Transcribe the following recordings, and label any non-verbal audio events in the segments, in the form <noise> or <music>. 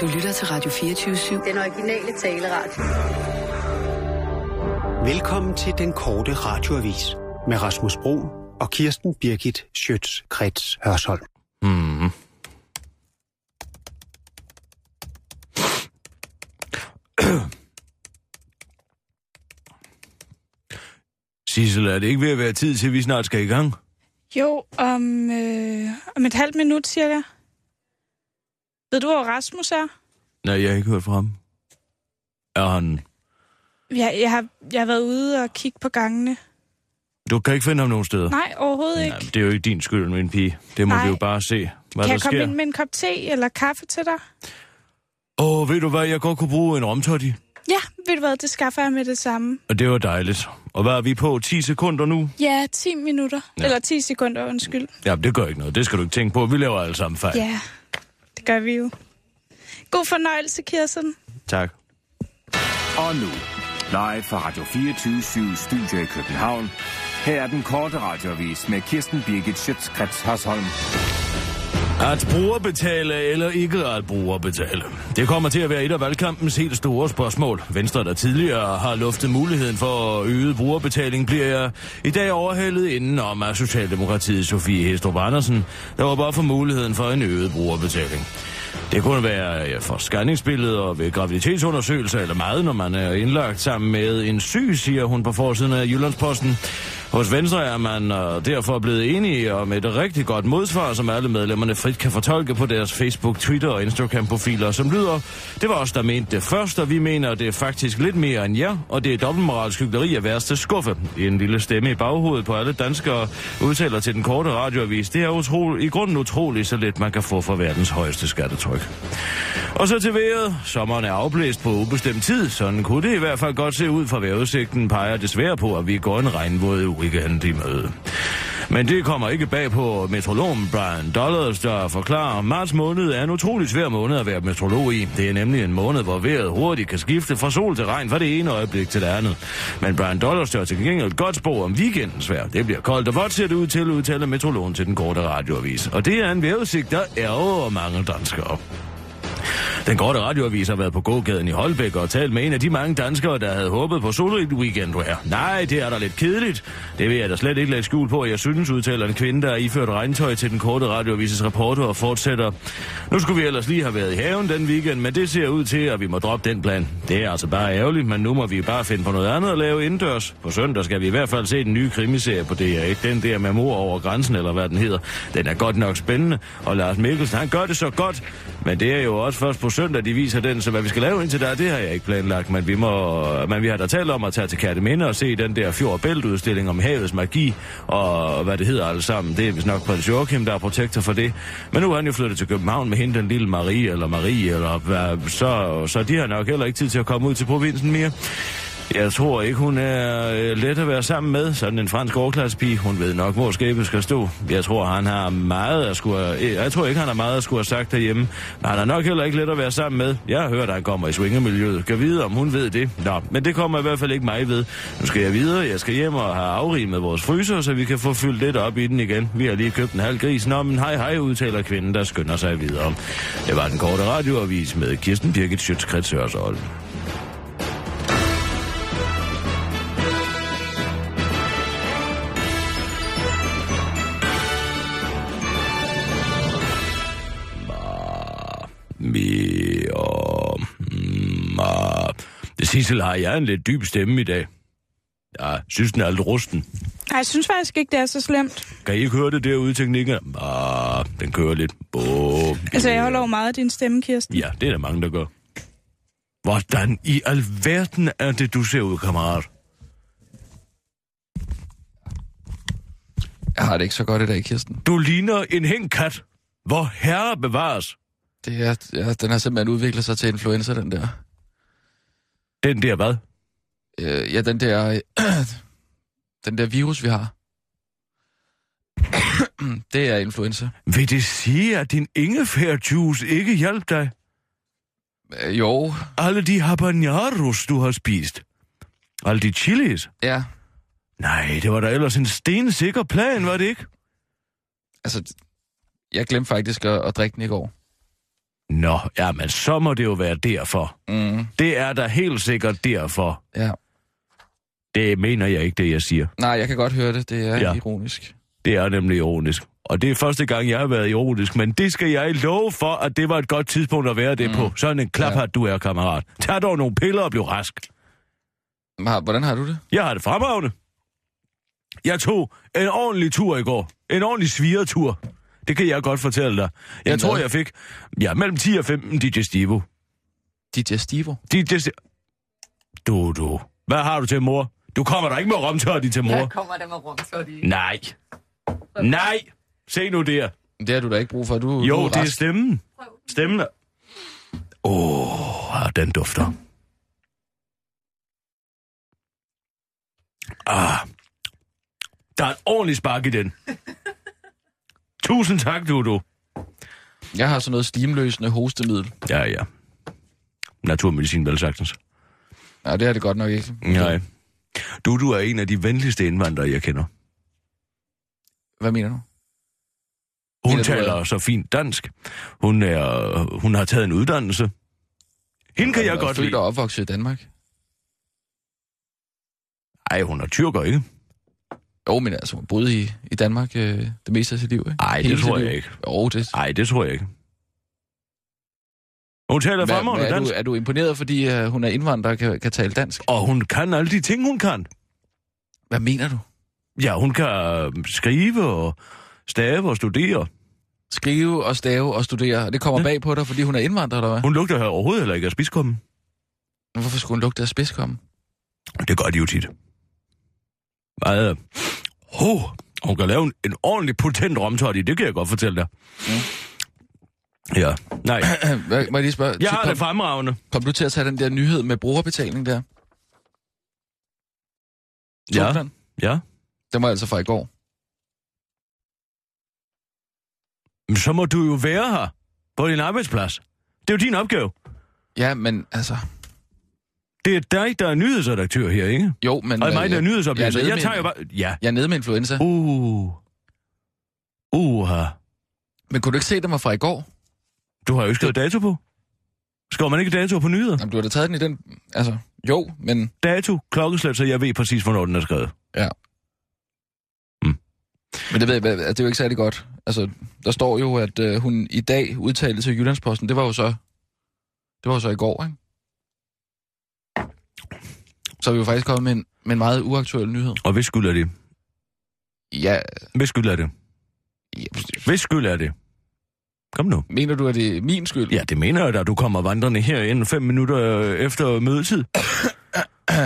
Du lytter til Radio 24-7. Den originale taleradio. Velkommen til den korte radioavis med Rasmus Bro og Kirsten Birgit Schøtz-Krets Hørsholm. Mm. <clears throat> Sissel, er det ikke ved at være tid til, at vi snart skal i gang? Jo, om, øh, om et halvt minut cirka. Ved du, hvor Rasmus er? Nej, jeg har ikke hørt fra ham. Er han... Jeg, jeg, har, jeg har været ude og kigge på gangene. Du kan ikke finde ham nogen steder? Nej, overhovedet ikke. Nej, det er jo ikke din skyld, min pige. Det må Nej. vi jo bare se, hvad kan der jeg komme sker. ind med en kop te eller kaffe til dig? Åh, ved du hvad, jeg godt kunne bruge en romtotti. Ja, ved du hvad, det skaffer jeg med det samme. Og det var dejligt. Og hvad er vi på? 10 sekunder nu? Ja, 10 minutter. Ja. Eller 10 sekunder, undskyld. Ja, det gør ikke noget. Det skal du ikke tænke på. Vi laver alle sammen fejl. Ja, gør vi jo. God fornøjelse, Kirsten. Tak. Og nu, live fra Radio 24 Studio i København. Her er den korte radiovis med Kirsten Birgit Schøtzgrads Hasholm. At brugerbetale eller ikke at brugerbetale. Det kommer til at være et af valgkampens helt store spørgsmål. Venstre, der tidligere har luftet muligheden for øget brugerbetaling, bliver jeg i dag overhældet inden om af Socialdemokratiet Sofie Hestrup Andersen, der var bare for muligheden for en øget brugerbetaling. Det kunne være ja, for scanningsbilleder ved graviditetsundersøgelser eller meget, når man er indlagt sammen med en syg, siger hun på forsiden af Jyllandsposten. Hos Venstre er man øh, derfor blevet enige om et rigtig godt modsvar, som alle medlemmerne frit kan fortolke på deres Facebook, Twitter og Instagram-profiler, som lyder, det var os, der mente det først, og vi mener, det er faktisk lidt mere end jer, og det er dobbeltmoralsk hyggeleri af værste skuffe. En lille stemme i baghovedet på alle danskere udtaler til den korte radioavis. Det er utrolig, i grunden utroligt, så lidt man kan få for verdens højeste skattetryk. Og så til vejret. Sommeren er afblæst på ubestemt tid. Sådan kunne det i hvert fald godt se ud fra vejrudsigten, peger desværre på, at vi går en regnvåd weekend i møde. Men det kommer ikke bag på metrologen Brian Dollars, der forklarer, at marts måned er en utrolig svær måned at være metrolog i. Det er nemlig en måned, hvor vejret hurtigt kan skifte fra sol til regn fra det ene øjeblik til det andet. Men Brian Dollars tør til gengæld godt spå om weekendens vejr. Det bliver koldt og vådt ser det ud til, udtaler metrologen til den korte radioavis. Og det er en vejrudsigt, der ærger mange danskere. Den korte radioavis har været på gågaden i Holbæk og talt med en af de mange danskere, der havde håbet på solrigt weekendvejr. Nej, det er da lidt kedeligt. Det vil jeg da slet ikke lade skjul på, jeg synes, udtaler en kvinde, der er iført regntøj til den korte radioavises reporter og fortsætter. Nu skulle vi ellers lige have været i haven den weekend, men det ser ud til, at vi må droppe den plan. Det er altså bare ærgerligt, men nu må vi bare finde på noget andet at lave indendørs. På søndag skal vi i hvert fald se den nye krimiserie på DR1, den der med mor over grænsen, eller hvad den hedder. Den er godt nok spændende, og Lars Mikkelsen, han gør det så godt, men det er jo også først på søndag, de viser den, så hvad vi skal lave indtil der, det har jeg ikke planlagt, men vi, må, men vi har da talt om at tage til Kærteminde og se den der fjord udstilling om havets magi, og hvad det hedder alt sammen. Det er vist nok prins Joachim, der er protektor for det. Men nu er han jo flyttet til København med hende, den lille Marie, eller Marie, eller hvad, så, så de har nok heller ikke tid til at komme ud til provinsen mere. Jeg tror ikke, hun er øh, let at være sammen med, sådan en fransk overklassepige. Hun ved nok, hvor skabet skal stå. Jeg tror, han har meget at skulle have, øh, Jeg tror ikke, han har meget at skulle have sagt derhjemme. Men han er nok heller ikke let at være sammen med. Jeg har hørt, at han kommer i swingermiljøet. Kan vide, om hun ved det. Nå, men det kommer i hvert fald ikke mig ved. Nu skal jeg videre. Jeg skal hjem og have afrimet vores fryser, så vi kan få fyldt lidt op i den igen. Vi har lige købt en halv gris. Nå, men hej hej, udtaler kvinden, der skynder sig videre. Det var den korte radioavis med Kirsten Birgit Schøtzgrads Hørsholm. Sissel har jeg en lidt dyb stemme i dag. Jeg synes, den er lidt rusten. Nej, jeg synes faktisk ikke, det er så slemt. Kan I ikke høre det derude i teknikken? Ah, den kører lidt. Bo, Altså, jeg holder jo meget af din stemme, Kirsten. Ja, det er der mange, der gør. Hvordan i alverden er det, du ser ud, kammerat? Jeg har det ikke så godt i dag, Kirsten. Du ligner en hængt kat. Hvor herre bevares. Det er, ja, den har simpelthen udviklet sig til influenza, den der. Den der hvad? Øh, ja, den der... <clears throat> den der virus, vi har. <clears throat> det er influenza. Vil det sige, at din ingefærjuice ikke hjalp dig? Øh, jo, Alle de habaneros, du har spist. Alle de chilis. ja. Nej, det var da ellers en stensikker plan, var det ikke? Altså, jeg glemte faktisk at, at drikke den i går. Nå, jamen så må det jo være derfor. Mm, Det er da helt sikkert derfor. ja. Det mener jeg ikke, det jeg siger. Nej, jeg kan godt høre det. Det er Ja. ironisk. Det er nemlig ironisk. Og det er første gang, jeg har været ironisk, men det skal jeg love for, at det var et godt tidspunkt at være det mm. på. Sådan en klaphat, ja. du er, kammerat. Tag dog nogle piller og bliv rask. Hvordan har du det? Jeg har det fremragende. Jeg tog en ordentlig tur i går. En ordentlig svigertur. Det kan jeg godt fortælle dig. Jeg En tror, hvad? jeg fik ja, mellem 10 og 15 digestivo. Digestivo? Digesti... Du, du. Hvad har du til mor? Du kommer da ikke med romtørdi til mor. Jeg kommer der med rumtørdi. Nej. Nej. Se nu der. Det har du da ikke brug for. Du, Jo, du det er rask. stemmen. Stemmen er... Åh, oh, den dufter. Ah. Der er et ordentligt spark i den. <laughs> Tusind tak, Dudu. Jeg har sådan noget stimløsende hostemiddel. Ja, ja. Naturmedicin, vel sagtens. Nej, det er det godt nok ikke. Nej. Dudu er en af de venligste indvandrere, jeg kender. Hvad mener du? Hun Mener du, taler hvad? så fint dansk. Hun, er, hun har taget en uddannelse. Hende kan jeg Hun er godt lide. og opvokset i Danmark. Ej, hun er tyrker, ikke? Jo, men altså, hun boede i, i Danmark øh, det meste af sit liv, ikke? Ej, det tror jeg liv. ikke. Jo, det... Nej, det tror jeg ikke. Hun taler Hvad, fremragende hvad, er, dansk. du, er du imponeret, fordi uh, hun er indvandrer og kan, kan tale dansk? Og hun kan alle de ting, hun kan. Hvad mener du? Ja, hun kan øh, skrive og stave og studere. Skrive og stave og studere. Det kommer Ja. bag på dig, fordi hun er indvandrer, eller hvad? Hun lugter her overhovedet heller ikke af spidskommen. Hvorfor skulle hun lugte af spidskommen? Det gør de jo tit. Meget... Oh, hun kan lave en, en ordentlig potent romtoddy, det kan jeg godt fortælle dig. Ja, nej. <clears throat> Må jeg lige spørge? Jeg har kom, det fremragende. kom du til at tage den der nyhed med brugerbetaling der? Så Ja. Den? Ja. den var altså fra i går. Men så må du jo være her på din arbejdsplads. Det er jo din opgave. Ja, men altså... Det er dig, der er nyhedsredaktør her, ikke? Jo, men... Og øh, mig, der er jeg- nyhedsoplæser. jeg er Jeg, tager jo bare... Ja. Jeg er nede med influenza. Uh. Uha. Men kunne du ikke se, den var fra i går? Du har jo ikke skrevet dato på. Skriver man ikke dato på nyheder? Jamen, du har da taget den i den... Altså, jo, men... Dato, klokkeslæt, så jeg ved præcis, hvornår den er skrevet. Men det, ved jeg, hvad- det er jo ikke særlig godt. Altså, der står jo, at øh, hun i dag udtalte til Jyllandsposten. Det var jo så... Det var jo så i går, ikke? Så er vi jo faktisk kommet med en, med en meget uaktuel nyhed. Og hvis skyld er det? Ja, Hvis skyld er det? ja, Hvis skyld er det? Kom nu. mener du, at det er min skyld? Ja, det mener jeg da. Du kommer vandrende her inden fem minutter øh, efter mødetid. <coughs>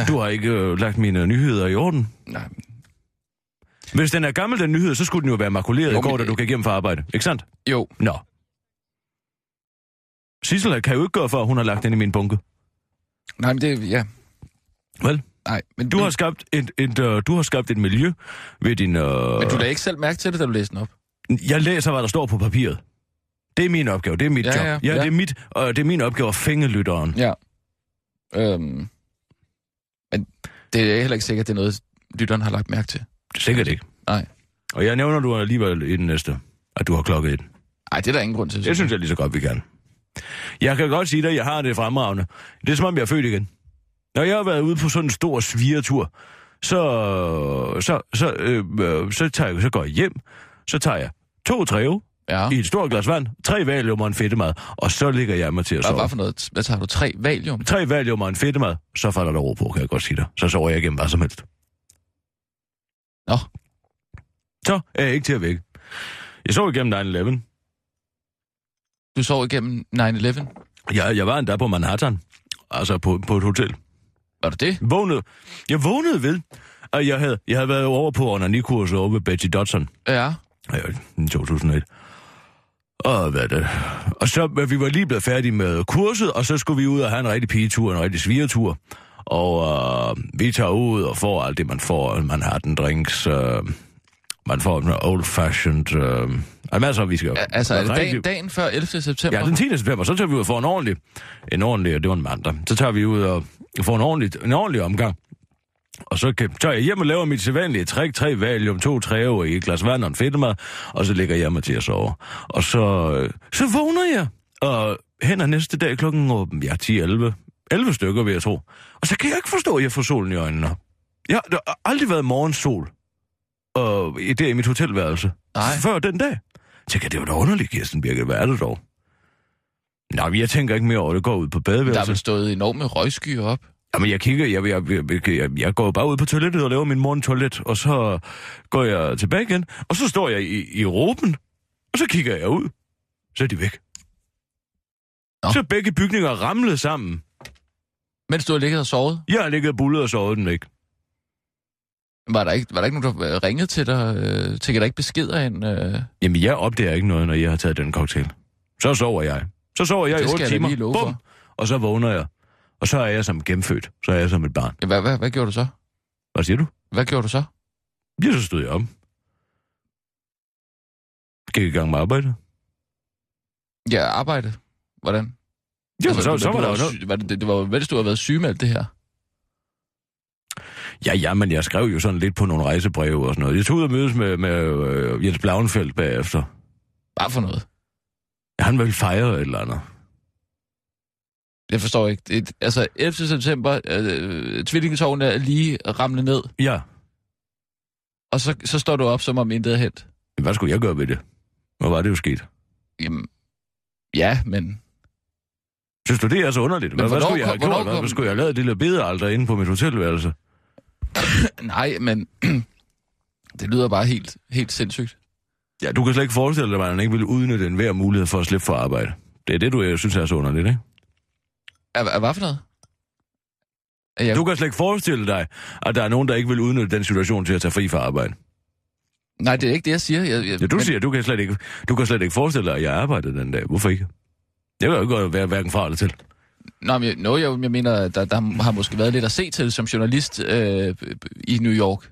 Du har ikke øh, lagt mine nyheder i orden. Nej, Hvis den er gammel, den nyhed, så skulle den jo være makuleret Jo, i går, da du gik hjem fra arbejde. Ikke sandt? jo, Nå. Sissel kan jo ikke gøre for, at hun har lagt den i min bunke. nej, men det... Ja, Vel? nej, men Du har skabt et, et, uh, du har skabt et miljø ved din... Uh... Men du lagde ikke selv mærke til det, da du læste den op? Jeg læser, hvad der står på papiret. Det er min opgave, det er mit Ja, job. ja, ja, ja. Det, er mit, uh, det er min opgave at fænge lytteren. Ja. Øhm, men det er heller ikke sikkert, det er noget, lytteren har lagt mærke til. Sikkert ikke. Nej. Og jeg nævner du alligevel i den næste, at du har klokket et. Nej, det er der ingen grund til. Det synes jeg lige så godt, vi kan. Jeg kan godt sige dig, at jeg har det fremragende. Det er som om, jeg er født igen. Når jeg har været ude på sådan en stor svigertur, så, så, så, øh, øh, så, tager jeg, så går jeg hjem, så tager jeg to træve Ja. i et stort glas vand, tre valium og en fedtemad, og så ligger jeg mig til at Hvad, sove. hvad for noget? Hvad tager du? Tre valium? Tre valium og en fedtemad, så falder der ro på, kan jeg godt sige dig. Så sover jeg igennem hvad som helst. Nå. Så er jeg ikke til at vække. Jeg sov igennem 9-11. Du sov igennem 9-11? Jeg, jeg var endda på Manhattan, altså på, på et hotel. Var det det? Vågnede. Jeg vågnede ved, at jeg havde, jeg havde været over på onanikurset over ved Betty Dodson Ja. ja, i 2001. Og hvad det? Og så men vi var lige blevet færdige med kurset, og så skulle vi ud og have en rigtig pigetur, en rigtig svigertur. Og øh, vi tager ud og får alt det, man får. Manhattan drinks, øh, man får en old fashioned... Øh, altså, masser, vi skal... Altså, er det dagen, dagen før 11. september? Ja, den 10. september, så tager vi ud og får en ordentlig, en ordentlig, det var en mandag, så tager vi ud og får en ordentlig, en ordentlig omgang. Og så kan, tager jeg hjem og laver mit sædvanlige træk, tre valium, to træve i et glas vand og en fedtemad, og så ligger jeg mig til at sove. Og så, øh, så vågner jeg, Og hen er næste dag klokken åh, ja, 10-11. 11 stykker, vil jeg tro. Og så kan jeg ikke forstå, at jeg får solen i øjnene. Jeg der har aldrig været morgensol og i det i mit hotelværelse. Nej. Før den dag. Jeg tænker, det var da underligt, Kirsten Birke. Hvad er det dog? Men jeg tænker ikke mere over det. Går ud på Der er badeværelset. vel stået enorme røgskyer op. Jamen, jeg kigger, jeg, jeg, jeg, jeg, jeg går bare ud på toilettet og laver min morgentoilet, og så går jeg tilbage igen, og så står jeg i, i råben, og så kigger jeg ud. Så er de væk. Nå. Så begge bygninger ramlet sammen. Mens du har ligget og sovet, Jeg har ligget og bullet og sovet den væk. var der ikke, var der ikke nogen, der øh, ringede til dig? Øh, tænker der ikke beskeder ind? Øh? Jamen, jeg opdager ikke noget, når jeg har taget den cocktail. Så sover jeg. Så sover jeg Det i skal 8 jeg da timer. Bum! for. Og så vågner jeg. Og så er jeg som genfødt. Så er jeg som et barn. Ja, hvad, hvad, hvad gjorde du så? Hvad siger du? Hvad gjorde du så? Ja, så stod jeg op. Gik i gang med arbejde. Ja, arbejde. Hvordan? Ja, Altså, så, så var der jo noget. Var det, det, det var jo mens du har været sygemeldt, det her. Ja, ja, men jeg skrev jo sådan lidt på nogle rejsebreve og sådan noget. Jeg tog ud og mødes med, med øh, Jens Blauenfeldt bagefter. Bare for noget. Han ville fejre et eller andet. Jeg forstår ikke. Det, altså, 11. september, øh, tvillingetårnen er lige ramlet ned, Ja, og så, så står du op, som om intet er hent. hvad skulle jeg gøre ved det? Hvor var det jo sket? Jamen, ja, men... Synes du, det er så underligt? Men Hvad, hvad skulle jeg have kom- gjort? Hvad, kom- hvad skulle jeg have lavet det lille bedealter inde på mit hotelværelse? <coughs> Nej, men... <coughs> det lyder bare helt, helt sindssygt. Ja, du kan slet ikke forestille dig, at man ikke ville udnytte enhver mulighed for at slippe for arbejde. Det er det, du jeg synes er så underligt, ikke? Er, er hvad for noget? Jeg, Du kan slet ikke forestille dig, at der er nogen, der ikke vil udnytte den situation til at tage fri fra arbejde. Nej, det er ikke det, jeg siger. Jeg, jeg, Ja, du men, siger, du kan, slet ikke, du kan slet ikke forestille dig, at jeg arbejdede den dag. Hvorfor ikke? Jeg vil jo ikke være hverken fra eller til. Nå, men, jeg, no, jeg, jeg mener, der, der har måske været lidt at se til som journalist øh, i New York.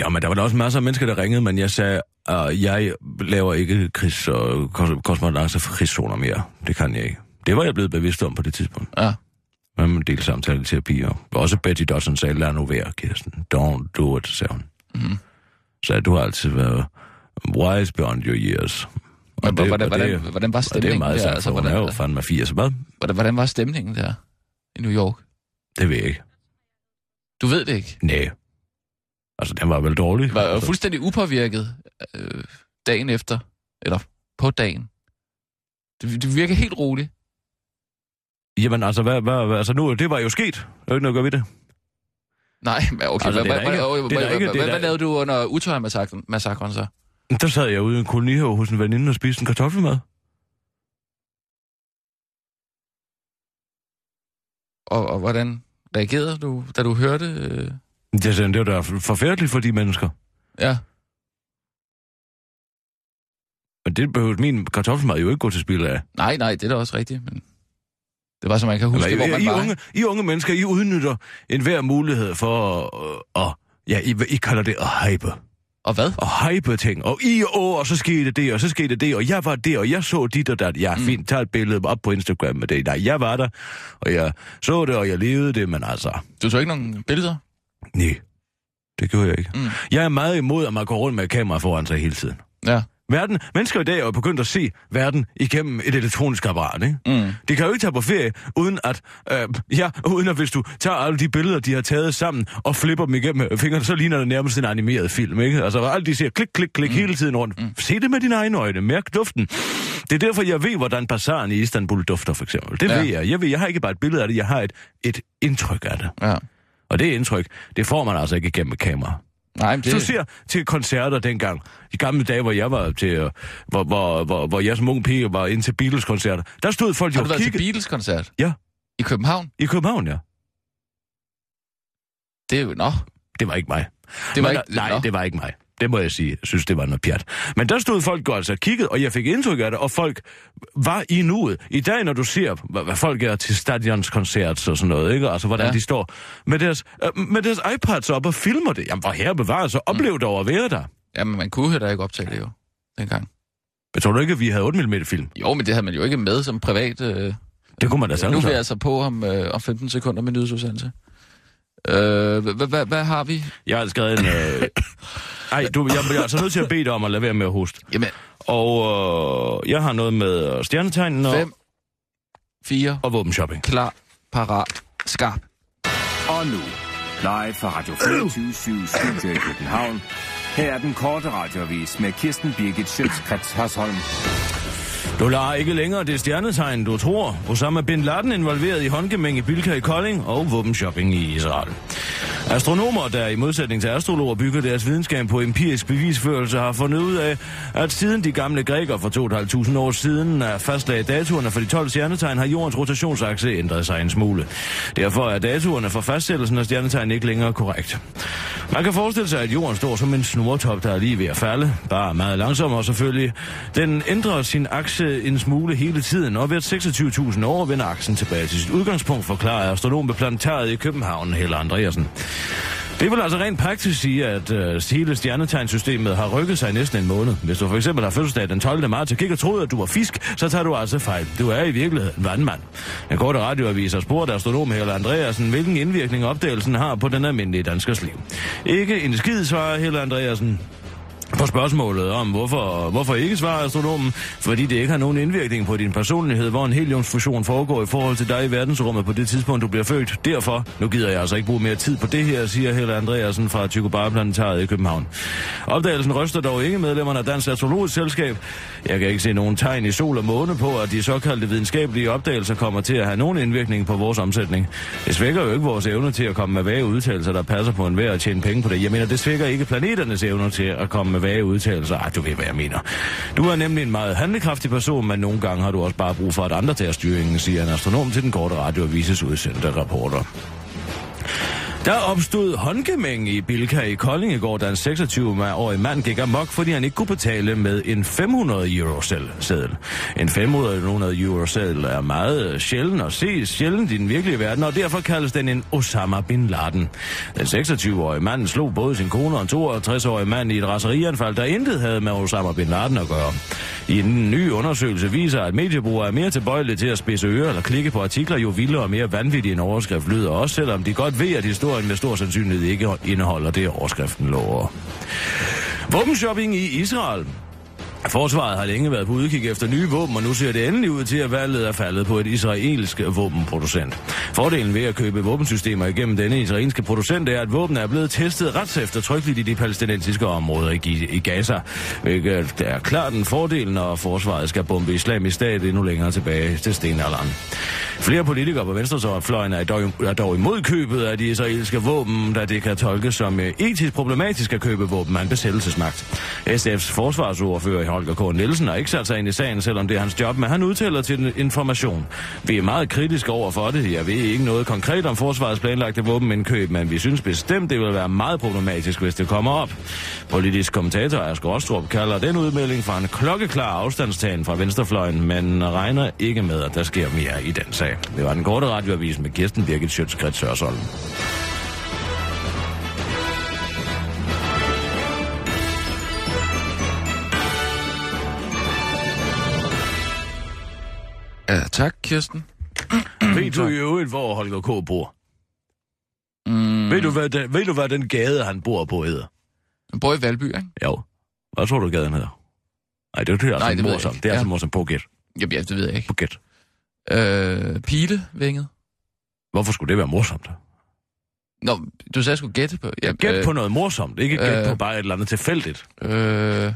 Ja, men der var da også masser af mennesker, der ringede, men jeg sagde, at jeg laver ikke krigs- og kos- kosmonauter for krigszoner mere. Det kan jeg ikke. Det var jeg blevet bevidst om på det tidspunkt. Ja. Men man delte samtale-terapi, og også Betty Dodson sagde, lad nu være, Kirsten. Don't do it, sagde hun. Mhm. Så du har altid været wise beyond your years. Og Men, hvordan, og hvordan, hvordan var og det er stemningen meget der? Altså, for hun er jo hvordan, fandme 80. Hvad? hvordan, hvordan var stemningen der i New York? Det ved jeg ikke. Du ved det ikke. Nej. Altså, den var vel dårlig. Var altså, fuldstændig upåvirket øh, dagen efter, eller på dagen. Det, det virker helt roligt. Jamen, altså, hvad, hvad, altså nu, det var jo sket. Der er ikke noget at gøre ved det. Nej, men okay. Altså, hvad lavede du under Utøya-massakren så? Der sad jeg ude i en kolonihave hos en veninde og spiste en kartoffelmad. Og, og hvordan reagerede du, da du hørte... Øh, Det, det var da forfærdeligt for de mennesker. ja, Men det behøvede min kartoffelmad jo ikke gå til spil af. nej, nej, det er da også rigtigt, men... Det var så, man kan huske, Eller, hvor man I, var. unge, I unge mennesker, I udnytter enhver mulighed for at... Uh, ja, I, I kalder det at hype. Og hvad? Og hype ting. Og I og, og så skete det, og så skete det, og jeg var der, og jeg så dit og dat. Ja, Mm. fint, tag et billede op på Instagram med det. Nej, jeg var der, og jeg så det, og jeg levede det, men altså... Du tog ikke nogen billeder? Nej, det gjorde jeg ikke. Mm. Jeg er meget imod, at man går rundt med et kamera foran sig hele tiden. Ja. Verden, mennesker i dag er jo begyndt at se verden igennem et elektronisk apparat, ikke? Mm. De kan jo ikke tage på ferie, uden at, øh, ja, uden at hvis du tager alle de billeder, de har taget sammen, og flipper dem igennem fingrene, så ligner det nærmest en animeret film, ikke? Altså, alt de siger klik, klik, klik mm. hele tiden rundt. Mm. Se det med dine egne øjne, mærk duften. Det er derfor, jeg ved, hvordan bazaren i Istanbul dufter, for eksempel. Det ja. ved jeg. Jeg ved, jeg har ikke bare et billede af det, jeg har et, et indtryk af det. Ja. Og det indtryk, det får man altså ikke igennem et kamera. Nej, Det... Så ser til koncerter dengang. De gamle dage, hvor jeg var til, hvor, hvor, hvor, hvor jeg som ung pige var ind til Beatles-koncerter. Der stod folk jo Har du og været til kiggede Beatles-koncert? Ja. I København? i København, ja. Det er jo... Nå, Det var ikke mig. det var Men, ikke... Nej, nå. det var ikke mig. Det må jeg sige. Jeg synes, det var noget pjat. Men der stod folk og altså kiggede, og jeg fik indtryk af det, og folk var i nuet. I dag, når du ser, hvad, folk er til stadionskoncerts og sådan noget, ikke? Altså, hvordan Ja. de står med deres, øh, med deres iPads op og filmer det. Jamen, hvor her bevarer så oplev dog at være der. Jamen, man kunne heller ikke optage det jo, dengang. Men tror du ikke, at vi havde 8 mm film? Jo, men det havde man jo ikke med som privat... Øh... Det kunne man da Nu sagtens er vi have. altså på om, øh, om 15 sekunder med nyhedsudsendelse. Øh, hvad- har vi? Jeg har skrevet en... Øh... <laughs> Ej, du, jeg bliver altså nødt til at bede dig om at lade være med at hoste. Jamen, Og øh, jeg har noget med øh, stjernetegnen og... fem, 4. og våbenshopping. Klar, parat, skarp. Og nu, live fra Radio 24 Studio i København. Her er den korte radiovis med Kirsten Birgit Schøtzgrads Hasholm. Du lader ikke længere det stjernetegn, du tror. Osama Bin Laden involveret i håndgemæng i Bilka i Kolding og våbenshopping i Israel. Astronomer, der i modsætning til astrologer bygger deres videnskab på empirisk bevisførelse, har fundet ud af, at siden de gamle grækere for 2.500 år siden er fastlagde datoerne for de 12 stjernetegn, har jordens rotationsakse ændret sig en smule. Derfor er datoerne for fastsættelsen af stjernetegn ikke længere korrekt. Man kan forestille sig, at jorden står som en snortop, der er lige ved at falde, bare meget langsommere selvfølgelig. Den ændrer sin akse en smule hele tiden, og hvert 26.000 år vender aksen tilbage til sit udgangspunkt, forklarer astronom ved planetariet i København, Helle Andreasen. Det vil altså rent praktisk sige, at øh, hele stjernetegnsystemet har rykket sig næsten en måned. Hvis du for eksempel har fødselsdag den 12. marts og kigger troede, at du var fisk, så tager du altså fejl. Du er i virkeligheden vandmand. En korte radioavis har spurgt astronom Helle Andreasen, hvilken indvirkning opdagelsen har på den almindelige danskers liv. Ikke en skid, svarer Helle Andreasen. På spørgsmålet om, hvorfor, hvorfor ikke svarer astronomen, fordi det ikke har nogen indvirkning på din personlighed, hvor en heliumsfusion foregår i forhold til dig i verdensrummet på det tidspunkt, du bliver født. Derfor, nu gider jeg altså ikke bruge mere tid på det her, siger Helle Andreasen fra Tycho Brahe Planetariet i København. Opdagelsen ryster dog ikke medlemmerne af Dansk Astrologisk Selskab. Jeg kan ikke se nogen tegn i sol og måne på, at de såkaldte videnskabelige opdagelser kommer til at have nogen indvirkning på vores omsætning. Det svækker jo ikke vores evne til at komme med vage udtalelser, der passer på en og tjene penge på det. Jeg mener, det svækker ikke planeternes evner til at komme med vage udtalelser. Ah, du ved, hvad jeg mener. Du er nemlig en meget handlekraftig person, men nogle gange har du også bare brug for, at andre tager styringen, siger en astronom til den korte radioavises udsendte rapporter. Der opstod håndgemæng i Bilka i Kolding i går, da en 26-årig mand gik amok, fordi han ikke kunne betale med en 500 euro seddel. En 500 euro seddel er meget sjælden og se, sjældent i den virkelige verden, og derfor kaldes den en Osama Bin Laden. Den 26-årige mand slog både sin kone og en 62-årig mand i et raserianfald, der intet havde med Osama Bin Laden at gøre. I en ny undersøgelse viser, at mediebrugere er mere tilbøjelige til at spidse ører eller klikke på artikler, jo vildere og mere vanvittige en overskrift lyder, også selvom de godt ved, at historien med stor sandsynlighed ikke indeholder det, overskriften lover. Våbenshopping i Israel. Forsvaret har længe været på udkig efter nye våben, og nu ser det endelig ud til, at valget er faldet på et israelsk våbenproducent. Fordelen ved at købe våbensystemer igennem denne israelske producent er, at våben er blevet testet ret eftertrykkeligt i de palæstinensiske områder i, i Gaza, hvilket er klart en fordel, når forsvaret skal bombe islamisk stat endnu længere tilbage til stenalderen. Flere politikere på venstrefløjen er dog, er dog imod købet af de israelske våben, da det kan tolkes som eh, etisk problematisk at købe våben af en besættelsesmagt. SF's forsvarsordfører Holger K. Nielsen har ikke sat sig ind i sagen, selvom det er hans job, men han udtaler til information. Vi er meget kritiske over for det. Jeg ved ikke noget konkret om forsvarets planlagte våbenindkøb, men vi synes bestemt, det vil være meget problematisk, hvis det kommer op. Politisk kommentator Asger Rostrup kalder den udmelding for en klokkeklar afstandstagen fra venstrefløjen, men regner ikke med, at der sker mere i den sag. Det var den korte radioavis med Kirsten Birgit Sjøtskrets Sørsholm. Ja, tak, Kirsten. Ved du i øvrigt, hvor Holger K. bor? Mm, Ved, du, hvad den, ved du, hvad den gade, han bor på, hedder? Han bor i Valby, ikke? Jo. Hvad tror du, gaden hedder? Nej, det er, det er altså Nej, det morsomt. Det er Ja. altså morsomt på gæt. Jamen, ja, det ved jeg ikke. På gæt. Øh, Pilevinget. Hvorfor skulle det være morsomt? Nå, du sagde, jeg skulle gætte på... Ja, Gæt på noget morsomt, ikke gæt øh, på bare et eller andet tilfældigt. Øh,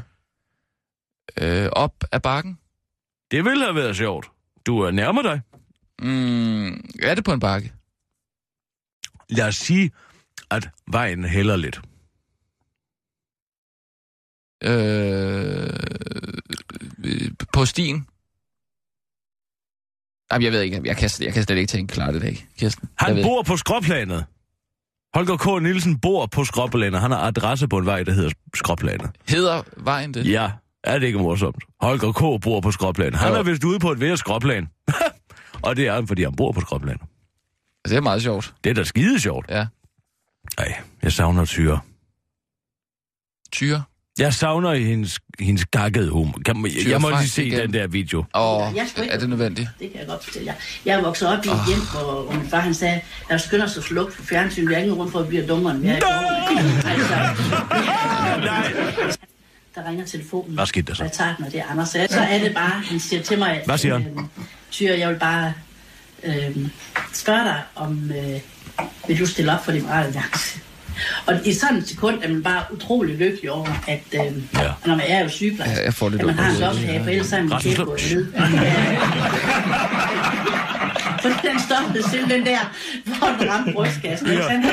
øh, op ad bakken. Det ville have været sjovt. Du er nærmer dig. Mm, er det på en bakke? Lad os sige, at vejen hælder lidt. Øh, øh, på stien. Jamen, jeg ved ikke. Jeg kan, jeg kan slet ikke tænke klart i dag, Kirsten. Han bor på skråplanet. Holger K. Nielsen bor på skråplanet. Han har adresse på en vej, der hedder skråplanet. Hedder vejen det? Ja, er det ikke morsomt? Holger K. bor på skråplanet. Han Jo. er vist ude på et værre skråplan. <laughs> Og det er han, fordi han bor på skråplanet. Altså, det er meget sjovt. Det er da skide sjovt. Ja. Nej, jeg savner tyre. Tyre. Jeg savner hendes, hendes gakkede humor. Kan, man- jeg, jeg må lige se igen. den der video. Skulle ikke- er det nødvendigt? Det kan jeg godt fortælle jer. Jeg er vokset op i et hjem, hvor, hvor min far han sagde, der skynder sig at slukke for fjernsyn. Vi er ikke rundt for at blive dummere, end vi er i <laughs> altså, <laughs> Der ringer telefonen. Hvad skete der så? Og jeg tager den, og det er Anders. Så, så er det bare, han siger til mig, Hvad siger han? øhm, Tyre, jeg vil bare øh, spørge dig, om øh, vil du stille op for Liberale Alliance? Og i sådan et sekund er man bare utrolig lykkelig over, at øh, Ja. når man er jo sygeplejerske, Ja, jeg får lidt at man har en lophage, for ellers er man til på ned. For den stoppede simpelthen der, hvor den ramte brystkassen. ikke sandt?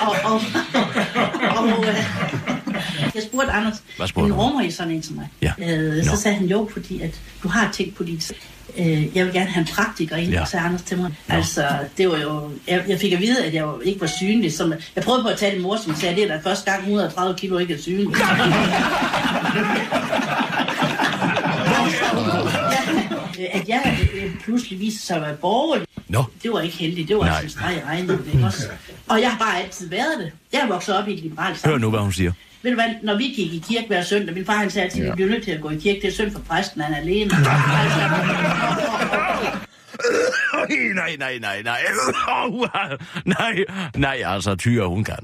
Og, og, og, øh, jeg spurgte Anders, Hvad spurgte men du? rummer I sådan en som mig? Ja. Øh, så Nå. sagde han jo, fordi at du har tænkt på dit... Øh, jeg vil gerne have en praktiker ind, Ja. sagde Anders til mig. Altså, det var jo... Jeg, jeg fik at vide, at jeg ikke var synlig. Som, jeg prøvede på at tage din mor, som sagde, det er da første gang 130 kilo ikke er synlig. <laughs> At jeg øh, pludselig viste sig at være borgerlig, Nå, det var ikke heldigt. Det var Nej. altså en streg i regningen, ikke også? Og jeg har bare altid været det. Jeg er vokset op i et liberalt hør samfund. nu, hvad hun siger. Ved du hvad, når vi gik i kirke hver søndag, min far han sagde altid, at vi bliver nødt til at gå i kirke. Det er synd for præsten, han er alene. <laughs> Altså, Nej, nej, nej, nej. Nej, nej, altså, Tyre, hun kan.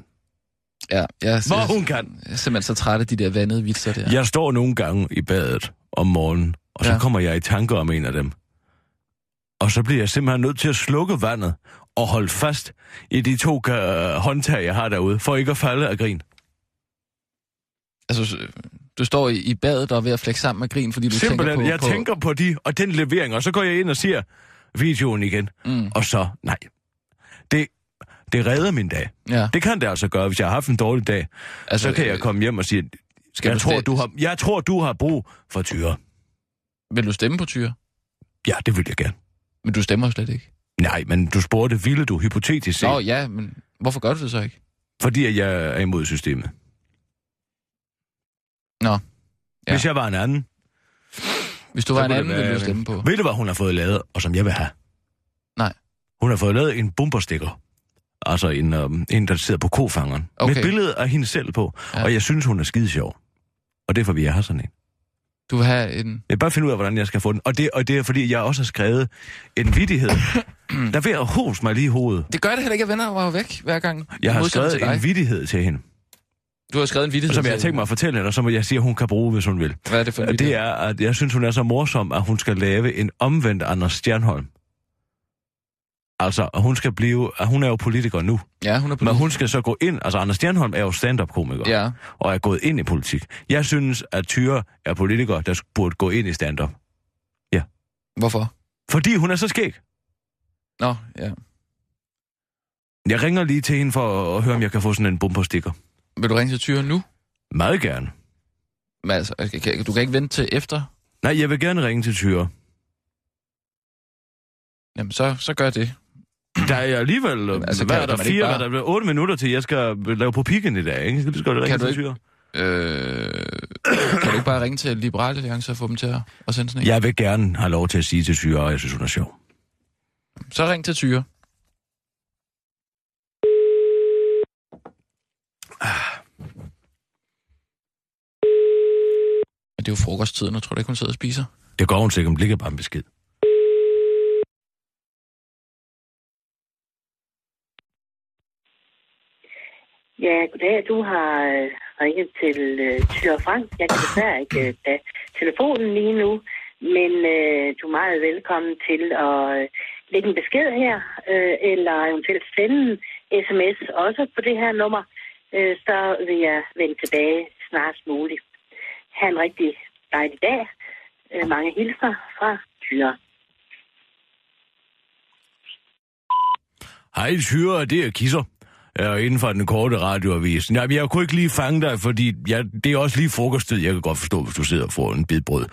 Ja, jeg, Hvor jeg, hun kan. jeg er simpelthen så træt af de der vandede vitser der. Jeg står nogle gange i badet om morgenen, og så Ja. kommer jeg i tanker om en af dem. Og så bliver jeg simpelthen nødt til at slukke vandet og holde fast i de to øh, håndtag, jeg har derude, for ikke at falde af grin. Altså, du står i, i badet og er ved at flække sammen med grin, fordi du Simpelthen, tænker på... jeg på, tænker på de, og den levering, og så går jeg ind og siger videoen igen. Mm, Og så, nej. Det, det redder min dag. ja, Det kan det altså gøre, hvis jeg har haft en dårlig dag. altså, Så kan jeg komme hjem og sige, Skal jeg tror, stemme- du har, jeg tror, du har brug for tyre. Vil du stemme på Tyre? Ja, det vil jeg gerne. Men du stemmer slet ikke. Nej, men du spurgte, ville du hypotetisk set? Nå, ja, men hvorfor gør du det så ikke? Fordi jeg er imod systemet. Nå, Ja. Hvis jeg var en anden, hvis du var en anden, være, ville du stemme på. ved du, hvad hun har fået lavet, og som jeg vil have? Nej. Hun har fået lavet en bumperstikker. Altså en, um, en der sidder på kofangeren. Okay. Med et billede af hende selv på. Ja. Og jeg synes, hun er skide sjov. Og derfor vil jeg have sådan en. Du vil have en... Jeg vil bare finde ud af, hvordan jeg skal få den. Og det, og det er, fordi jeg også har skrevet en vidighed. <clears throat> der er ved at hose mig lige i hovedet. Det gør det heller ikke, at venner var væk hver gang. Jeg har skrevet en vidighed til hende, Du har skrevet en vittighed som jeg har tænkt mig at fortælle hende, og som jeg siger, hun kan bruge, hvis hun vil. Hvad er det for en Og det er, at jeg synes, hun er så morsom, at hun skal lave en omvendt Anders Stjernholm. Altså, at hun skal blive... At hun er jo politiker nu, Ja, hun er på men hun skal så gå ind... Altså, Anders Stjernholm er jo stand-up-komiker, Ja, og er gået ind i politik. Jeg synes, at Tyre er politiker, der burde gå ind i stand-up. hvorfor? Fordi hun er så skæg. Nå, ja. Jeg ringer lige til hende for at høre, om jeg kan få sådan en bumperstikker. Vil du ringe til Tyre nu? Meget gerne. Men altså, kan- du kan ikke vente til efter? Nej, jeg vil gerne ringe til Tyre. Jamen, så, så gør det. Der er alligevel... Jamen, altså, hvad er der? Fire, bare- er der? Otte minutter til, jeg skal lave på pikken i dag, ikke? Så skal du ringe Kan du til ikke- Tyre. Øh, kan du ikke bare ringe til Liberale Alliance og få dem til at, at sende sådan en? Jeg vil gerne have lov til at sige til Tyre, at jeg synes, hun er sjov. Så ring til Tyre. Men det er jo frokosttiden, og tror du ikke, hun sidder og spiser? Det går hun sikkert, hun ligger bare en besked. Ja, goddag. Du har øh, ringet til øh, Tyre Frank. Jeg kan desværre ikke øh, tage telefonen lige nu, men øh, du er meget velkommen til at øh, lægge en besked her, øh, eller eventuelt sende en sms også på det her nummer. Øh, så vil jeg vende tilbage snarest muligt. Ha' en rigtig dejlig dag. Øh, mange hilser fra Tyre. Hej Tyre, det er Kisser. Jeg er inden for den korte radioavis. Nej, men jeg kunne ikke lige fange dig, fordi jeg, det er også lige frokosttid. Jeg kan godt forstå, hvis du sidder og får en bid brød.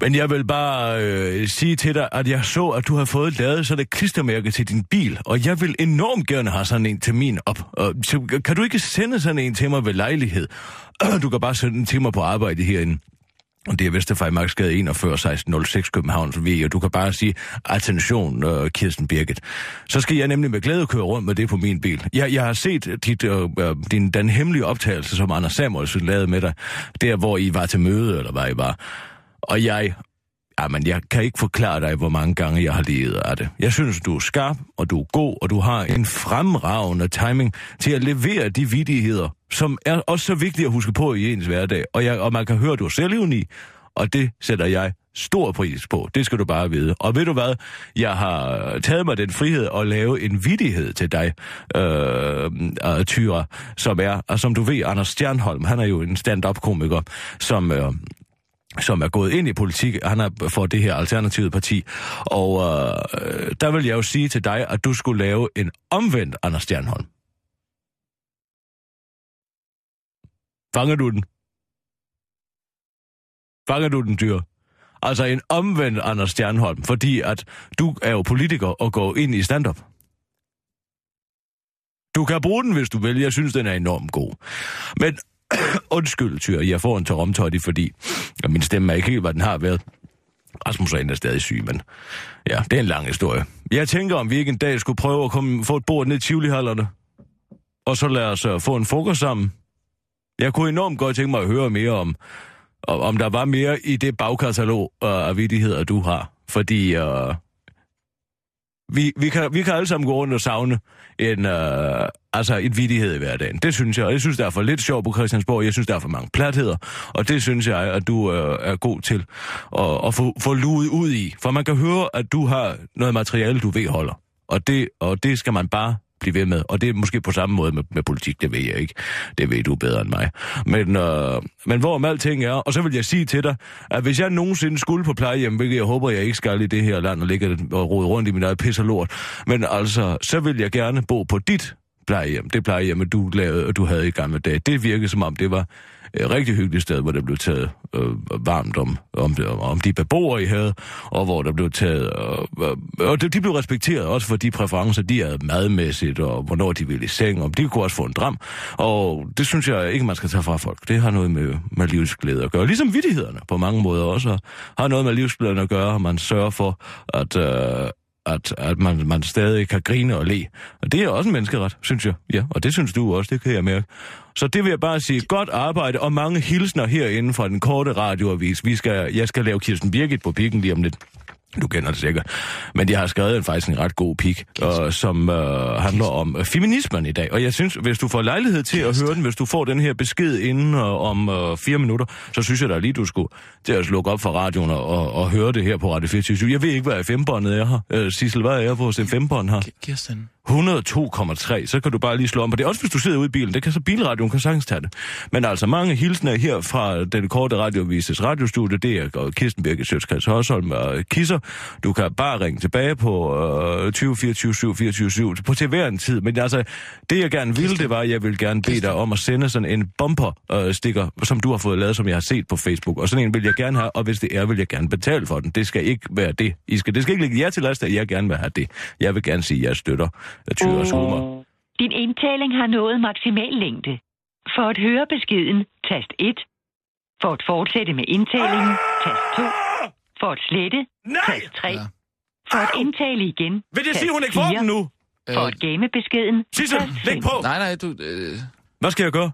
Men jeg vil bare øh, sige til dig, at jeg så, at du har fået lavet sådan et klistermærke til din bil, og jeg vil enormt gerne have sådan en til min op. Og, så kan du ikke sende sådan en til mig ved lejlighed? <clears throat> Du kan bare sende den til mig på arbejde herinde. Og det er Vesterfejmarksgade 41 1606 Københavns V, og du kan bare sige, attention, uh, Kirsten Birgit. Så skal jeg nemlig med glæde køre rundt med det på min bil. Jeg, jeg har set dit, uh, din, den hemmelige optagelse, som Anders Samuelsen lavede med dig, der hvor I var til møde, eller hvad I var. Og jeg, ah, jamen jeg kan ikke forklare dig, hvor mange gange jeg har levet af det. Jeg synes, du er skarp, og du er god, og du har en fremragende timing til at levere de vidigheder, som er også så vigtige at huske på i ens hverdag. Og, jeg, og man kan høre, at du er selvivni, og det sætter jeg stor pris på. Det skal du bare vide. Og ved du hvad? Jeg har taget mig den frihed at lave en vidighed til dig, øh, øh, Tyra, som er, og som du ved, Anders Stjernholm, han er jo en stand-up-komiker, som... Øh, som er gået ind i politik. Han er for det her alternative parti. Og øh, der vil jeg jo sige til dig, at du skulle lave en omvendt Anders Stjernholm. Fanger du den? Fanger du den, dyr? Altså en omvendt Anders Stjernholm, fordi at du er jo politiker og går ind i stand-up. Du kan bruge den, hvis du vil. Jeg synes, den er enormt god. Men <coughs> undskyld, Tyr, jeg får en tøromtøjtig, fordi og min stemme er ikke helt, hvad den har været. Rasmus er endda stadig syg, men ja, det er en lang historie. Jeg tænker, om vi ikke en dag skulle prøve at komme, få et bord ned i Tivoli-hallerne, og så lad os uh, få en frokost sammen. Jeg kunne enormt godt tænke mig at høre mere om, om, om der var mere i det bagkatalog uh, af vidigheder, du har. Fordi uh, vi, vi, kan, vi kan alle sammen gå rundt og savne en, uh, altså et vidighed i hverdagen. Det synes jeg, og jeg synes, der er for lidt sjov på Christiansborg. Jeg synes, der er for mange platheder, og det synes jeg, at du øh, er god til at, at få, få luet ud i. For man kan høre, at du har noget materiale, du ved holder. Og det, og det skal man bare blive ved med. Og det er måske på samme måde med, med politik, det ved jeg ikke. Det ved du bedre end mig. Men, øh, men hvorom alting er, og så vil jeg sige til dig, at hvis jeg nogensinde skulle på plejehjem, hvilket jeg håber, jeg ikke skal i det her land og ligge og rode rundt i min eget pis og lort, men altså, så vil jeg gerne bo på dit plejehjem. Det plejehjem, du, lavede, og du havde i gamle dage. Det virkede som om, det var et rigtig hyggeligt sted, hvor der blev taget øh, varmt om, om, det, om de beboere, I havde, og hvor der blev taget... Øh, øh, og de, de blev respekteret også for de præferencer, de havde madmæssigt, og hvornår de ville i seng, og de kunne også få en dram. Og det synes jeg ikke, man skal tage fra folk. Det har noget med, med livsglæde at gøre. Ligesom vidtighederne på mange måder også har noget med livsglæden at gøre, og man sørger for, at... Øh, at, at man, man stadig kan grine og le. Og det er også en menneskeret, synes jeg. Ja, og det synes du også, det kan jeg mærke. Så det vil jeg bare sige, godt arbejde og mange hilsner herinde fra den korte radioavis. Vi skal, jeg skal lave Kirsten Birgit på pikken lige om lidt. Du kender det sikkert. Men de har skrevet en, faktisk en ret god pik, øh, som øh, handler om øh, feminismen i dag. Og jeg synes, hvis du får lejlighed til at høre den, hvis du får den her besked inden øh, om øh, fire minutter, så synes jeg da lige, du skulle til at slukke op for radioen og, og, og høre det her på Radio 24 Jeg ved ikke, hvad FM-båndet er her. Øh, Sissel, hvad er jeg på FM-bånd her? Kirsten. 102,3, så kan du bare lige slå om på det. Også hvis du sidder ude i bilen, det kan så bilradioen kan sagtens tage det. Men altså mange hilsner her fra den korte radiovises radiostudie, det er Kirsten Birke Sjøtskreds Hørsholm og Kisser. Du kan bare ringe tilbage på øh, 20 24 7 24 7 på til hver en tid. Men altså, det jeg gerne ville, det var, at jeg ville gerne bede dig om at sende sådan en bumper-stikker, øh, som du har fået lavet, som jeg har set på Facebook. Og sådan en vil jeg gerne have, og hvis det er, vil jeg gerne betale for den. Det skal ikke være det. I skal, det skal ikke ligge jer til last, at jeg gerne vil have det. Jeg vil gerne sige, at jeg støtter Tyres humor. Din indtaling har nået maksimal længde. For at høre beskeden, tast 1. For at fortsætte med indtalingen, tast 2. For at slette, Nej! tast 3. Ja. For at indtale igen, Vil det tast sige, hun ikke får 4. den nu? For at gemme beskeden, Sissel, tast læg 5. på! Nej, nej, du... Øh, Hvad skal jeg gøre?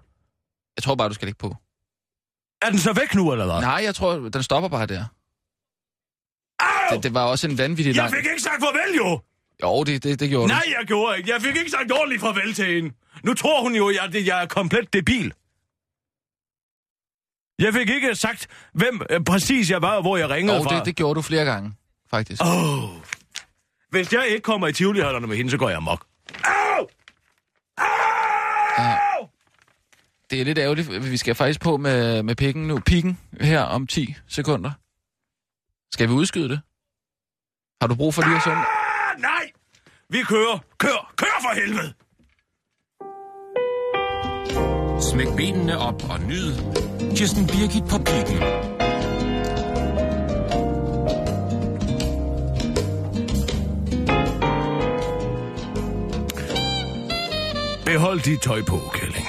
jeg tror bare, du skal lægge på. Er den så væk nu, eller hvad? Nej, jeg tror, den stopper bare der. Au! Det, det var også en vanvittig Jeg lang... fik ikke sagt farvel, jo! Jo, det, det, det gjorde Nej, jeg gjorde ikke. Jeg fik ikke sagt ordentligt farvel til hende. Nu tror hun jo, at jeg, jeg er komplet debil. Jeg fik ikke sagt, hvem øh, præcis jeg var, og hvor jeg du. ringede Jo, fra. det, det gjorde du flere gange, faktisk. Oh. Hvis jeg ikke kommer i tivoli med hende, så går jeg amok. Au! Au! Det er lidt ærgerligt. Vi skal faktisk på med, med pikken nu. Pikken her om 10 sekunder. Skal vi udskyde det? Har du brug for lige at sunde? Nej! Vi kører. Kør! Kør for helvede! Smæk benene op og nyd Kirsten Birgit på pikken. Behold dit tøj på, Kælling.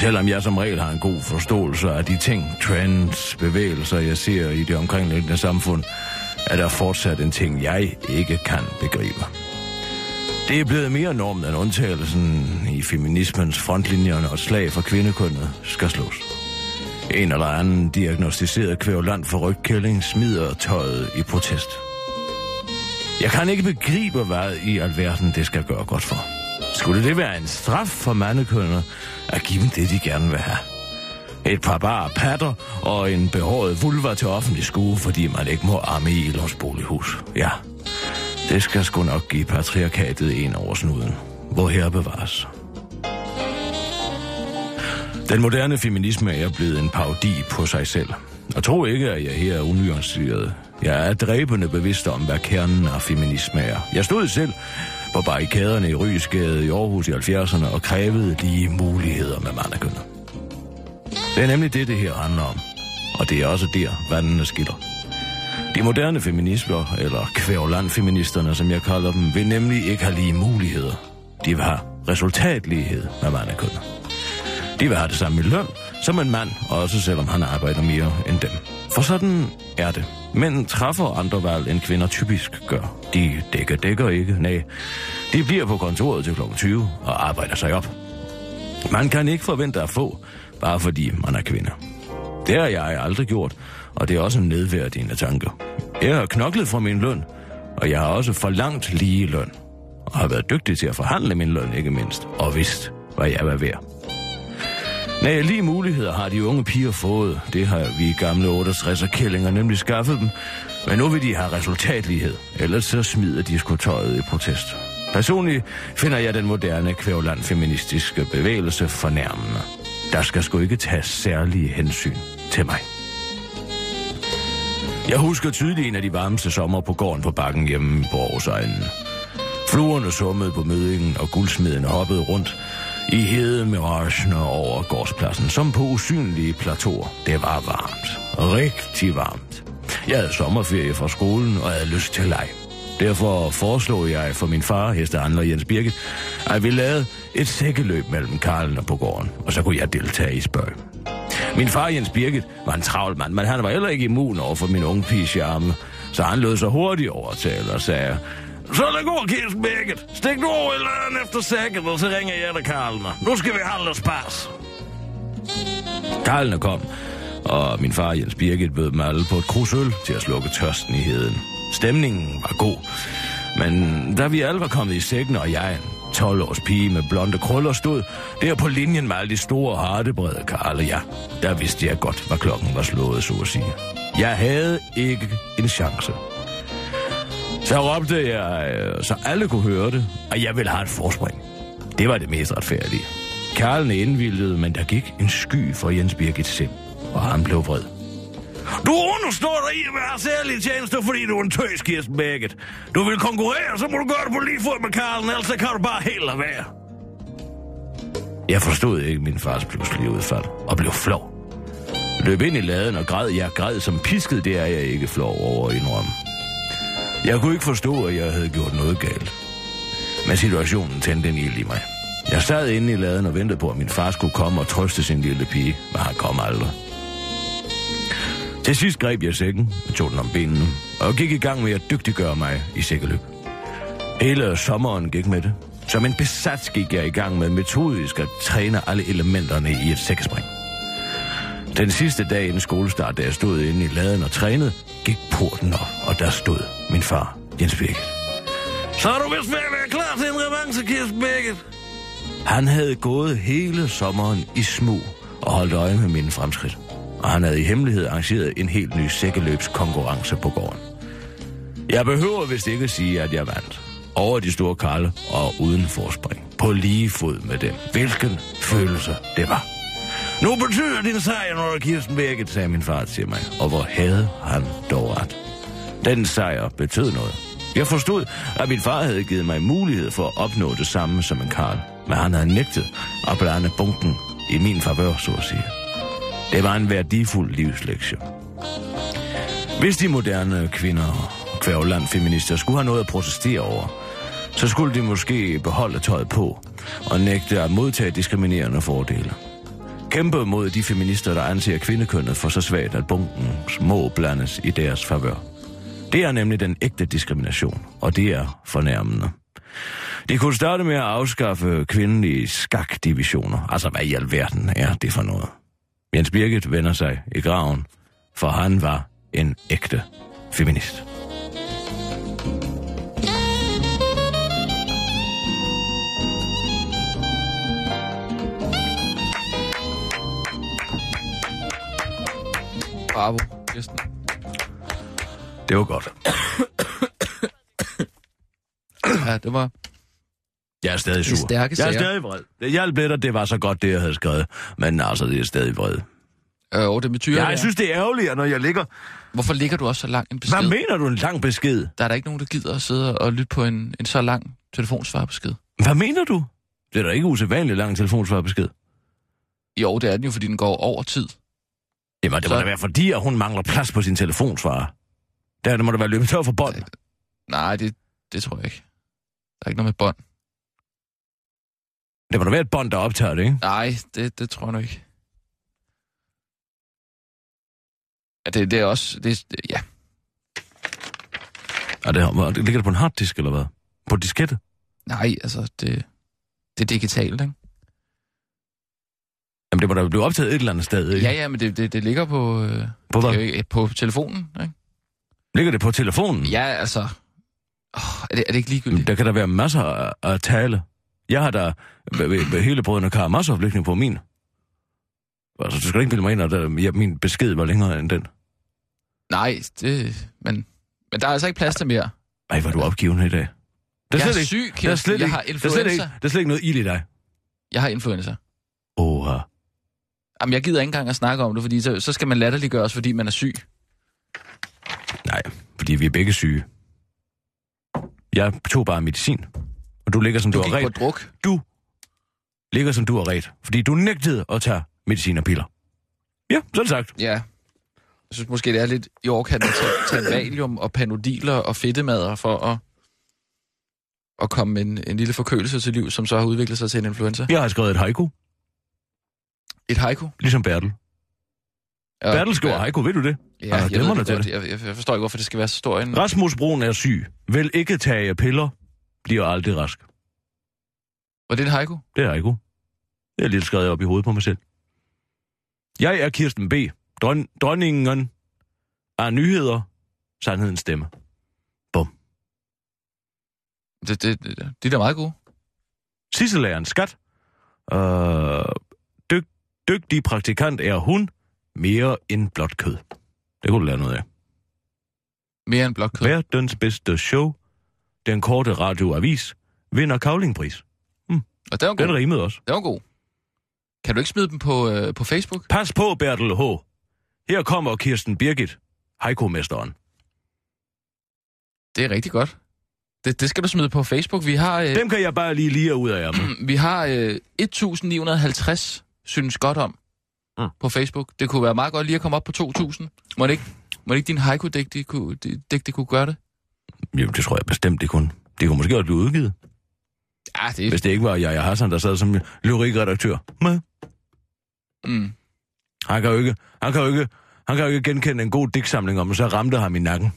Selvom jeg som regel har en god forståelse af de ting, trends, bevægelser, jeg ser i det omkringliggende samfund, er der fortsat en ting, jeg ikke kan begribe. Det er blevet mere normen end undtagelsen i feminismens frontlinjerne og slag for kvindekønnet skal slås. En eller anden diagnostiseret kvævland for rygkælling smider tøjet i protest. Jeg kan ikke begribe, hvad i alverden det skal gøre godt for. Skulle det være en straf for mandekønnet at give dem det, de gerne vil have? Et par bare patter og en behåret vulva til offentlig skue, fordi man ikke må arme i Ilums bolighus. Ja, det skal sgu nok give patriarkatet en over snuden. Hvor her bevares. Den moderne feminisme er blevet en parodi på sig selv. Og tro ikke, at jeg her er unuanceret. Jeg er dræbende bevidst om, hvad kernen af feminisme er. Jeg stod selv på barrikaderne i Rysgade i Aarhus i 70'erne og krævede lige muligheder med mandekønnet. Det er nemlig det, det her handler om. Og det er også der, vandene skiller. De moderne feminister, eller kvævlandfeministerne, som jeg kalder dem, vil nemlig ikke have lige muligheder. De vil have resultatlighed med mandekønnet. De vil have det samme i løn som en mand, også selvom han arbejder mere end dem. For sådan er det. Mænd træffer andre valg, end kvinder typisk gør. De dækker dækker ikke, nej. De bliver på kontoret til kl. 20 og arbejder sig op. Man kan ikke forvente at få, bare fordi man er kvinde. Det har jeg aldrig gjort, og det er også en nedværdigende tanke. Jeg har knoklet for min løn, og jeg har også forlangt lige løn. Og har været dygtig til at forhandle min løn, ikke mindst, og vidst, hvad jeg var værd. Nej, lige muligheder har de unge piger fået. Det har vi gamle 68 kællinger nemlig skaffet dem. Men nu vil de have resultatlighed. Ellers så smider de sgu tøjet i protest. Personligt finder jeg den moderne kvævland feministiske bevægelse fornærmende. Der skal sgu ikke tages særlige hensyn til mig. Jeg husker tydeligt en af de varmeste sommer på gården på bakken hjemme på Aarhusegnen. Fluerne summede på mødingen, og guldsmeden hoppede rundt i hede miragen over gårdspladsen, som på usynlige plateauer. Det var varmt. Rigtig varmt. Jeg havde sommerferie fra skolen, og havde lyst til leg. Derfor foreslog jeg for min far, hestehandler Jens Birke, at vi lavede et sækkeløb mellem Karlen og på gården, og så kunne jeg deltage i spørg. Min far Jens Birgit var en travl mand, men han var heller ikke immun over for min unge pige charme, så han lød så hurtigt overtale og sagde, så der går, Kirsten Birgit. Stik nu over i løren efter sækket, og så ringer jeg til Karlen. Nu skal vi handle os pas. Karlene kom, og min far Jens Birgit bød mig alle på et krus øl til at slukke tørsten i heden. Stemningen var god, men da vi alle var kommet i sækken, og jeg, en 12-års pige med blonde krøller, stod der på linjen med alle de store, hardebrede Karle, ja, der vidste jeg godt, hvad klokken var slået, så at sige. Jeg havde ikke en chance. Så råbte jeg, øh, så alle kunne høre det, og jeg ville have et forspring. Det var det mest retfærdige. Karlene indvildede, men der gik en sky for Jens Birgit sind, og han blev vred. Du understår dig i at være særlig tjeneste, fordi du er en tøs, Kirsten Bækket. Du vil konkurrere, så må du gøre det på lige fod med Karlen, ellers kan du bare helt lade være. Jeg forstod ikke min fars pludselige udfald, og blev flov. Løb ind i laden og græd. Jeg græd som pisket, det er jeg ikke flov over at indrømme. Jeg kunne ikke forstå, at jeg havde gjort noget galt. Men situationen tændte en ild i mig. Jeg sad inde i laden og ventede på, at min far skulle komme og trøste sin lille pige, men han kom aldrig. Til sidst greb jeg sækken og tog den om benene, og gik i gang med at dygtiggøre mig i sækkeløb. Hele sommeren gik med det. Som en besat gik jeg i gang med metodisk at træne alle elementerne i et sækkespring. Den sidste dag inden skolestart, da jeg stod inde i laden og trænede, gik porten op, og der stod min far, Jens Birgit. Så er du vist ved at være klar til en revanche, Kirsten Birgit. Han havde gået hele sommeren i smug og holdt øje med mine fremskridt. Og han havde i hemmelighed arrangeret en helt ny sækkeløbskonkurrence på gården. Jeg behøver vist ikke sige, at jeg vandt. Over de store karle og uden forspring. På lige fod med dem. Hvilken følelse det var. Nu betyder din sejr, når Kirsten Birgit, sagde min far til mig. Og hvor havde han dog ret. Den sejr betød noget. Jeg forstod, at min far havde givet mig mulighed for at opnå det samme som en karl. Men han havde nægtet at blande bunken i min favør, så at sige. Det var en værdifuld livslektion. Hvis de moderne kvinder og feminister skulle have noget at protestere over, så skulle de måske beholde tøjet på og nægte at modtage diskriminerende fordele. Kæmpe mod de feminister, der anser kvindekønnet for så svagt, at bunken må blandes i deres favør. Det er nemlig den ægte diskrimination, og det er fornærmende. De kunne starte med at afskaffe kvindelige skakdivisioner. Altså, hvad i alverden er det for noget? Jens Birgit vender sig i graven, for han var en ægte feminist. Bravo, Kirsten. Det var godt. Ja, det var... Jeg er stadig sur. Det er jeg er stadig vred. Det hjalp lidt, at det var så godt, det jeg havde skrevet. Men altså, det er stadig vred. Øh, og det betyder... Ja, jeg synes, det er ærgerligt, når jeg ligger... Hvorfor ligger du også så lang en besked? Hvad mener du, en lang besked? Der er der ikke nogen, der gider at sidde og lytte på en, en så lang telefonsvarbesked. Hvad mener du? Det er da ikke usædvanligt lang telefonsvarbesked. Jo, det er den jo, fordi den går over tid. Jamen, det Så- må da være fordi, at hun mangler plads på sin telefonsvarer. Der det må da være løbet tør for bånd. Nej, det, det tror jeg ikke. Der er ikke noget med bånd. Det må da være et bånd, der optager det, ikke? Nej, det, det tror jeg nu ikke. Ja, det, det er også... Det, det, ja, Og det, hvor- ligger det på en harddisk, eller hvad? På diskette? nej, altså, det, det er digitalt, ikke? Jamen, det må da blive optaget et eller andet sted, ikke? Ja, ja, men det, det, det ligger på, øh, På det hvad? ikke, på telefonen, ikke? Ligger det på telefonen? Ja, altså... Oh, er, det, er det ikke ligegyldigt? Der kan der være masser af, af tale. Jeg har da hele brødrene Karamazov-liggende på min. Altså, du skal ikke bilde mig ind, at der, ja, min besked var længere end den. Nej, det... Men, men der er altså ikke plads til mere. Ej, hvor er du opgivende i dag. Der Jeg er ikke- syg, der er Kirsten. slet Jeg ikke, har der er, slet ikke, influenza. der er slet ikke noget ild i dig. Jeg har influenza. Åh, Jamen, jeg gider ikke engang at snakke om det, fordi så, så skal man latterliggøres, fordi man er syg. nej, fordi vi er begge syge. Jeg tog bare medicin, og du ligger som du, Du har ret. druk. Du ligger som du har ret, fordi du nægtede at tage medicin og piller. Ja, sådan sagt. Ja. Jeg synes måske, det er lidt i overkanten at tage, tage valium og panodiler og fedtemader for at, at komme en, en lille forkølelse til liv, som så har udviklet sig til en influenza. Jeg har skrevet et haiku, Et haiku. ligesom Bertel. Ja, Bertel skriver haiku, ved du det? Ja, har jeg, ved det til godt. Jeg, jeg, jeg forstår ikke, hvorfor det skal være så stor en... Rasmus Brun er syg. Vil ikke tage piller. Bliver aldrig rask. Var det et haiku? Det er haiku. Det er lidt skrevet op i hovedet på mig selv. Jeg er Kirsten B. Dron- dronningen af nyheder. Sandhedens stemme. Det, det, det, det er da meget gode. Sissel er en skat. Øh, dyg, dygtig praktikant er hun. Mere end blot kød. Det kunne du lære noget af. Mere end blot kød. Verdens bedste show. Den korte radioavis. Vinder kavlingpris. Og det var Den rimede også. Det var god. Kan du ikke smide dem på, øh, på Facebook? Pas på, Bertel H. Her kommer Kirsten Birgit, haiku-mesteren. Det er rigtig godt. Det, det skal du smide på Facebook. Vi har, øh, Dem kan jeg bare lige lige ud af ærmet. <clears throat> vi har øh, 1950 synes godt om Mm. på Facebook. Det kunne være meget godt lige at komme op på 2000. Må det ikke, må det ikke din haiku-digt de kunne, digte kunne gøre det? Jamen, det tror jeg bestemt, det kunne. Det kunne måske også blive udgivet, Ja, det hvis det ikke var Jaja Hassan, der sad som lyrikredaktør. Men Mm. han kan jo ikke, han kan jo ikke, han kan jo ikke genkende en god digtsamling om, så ramte ham i nakken.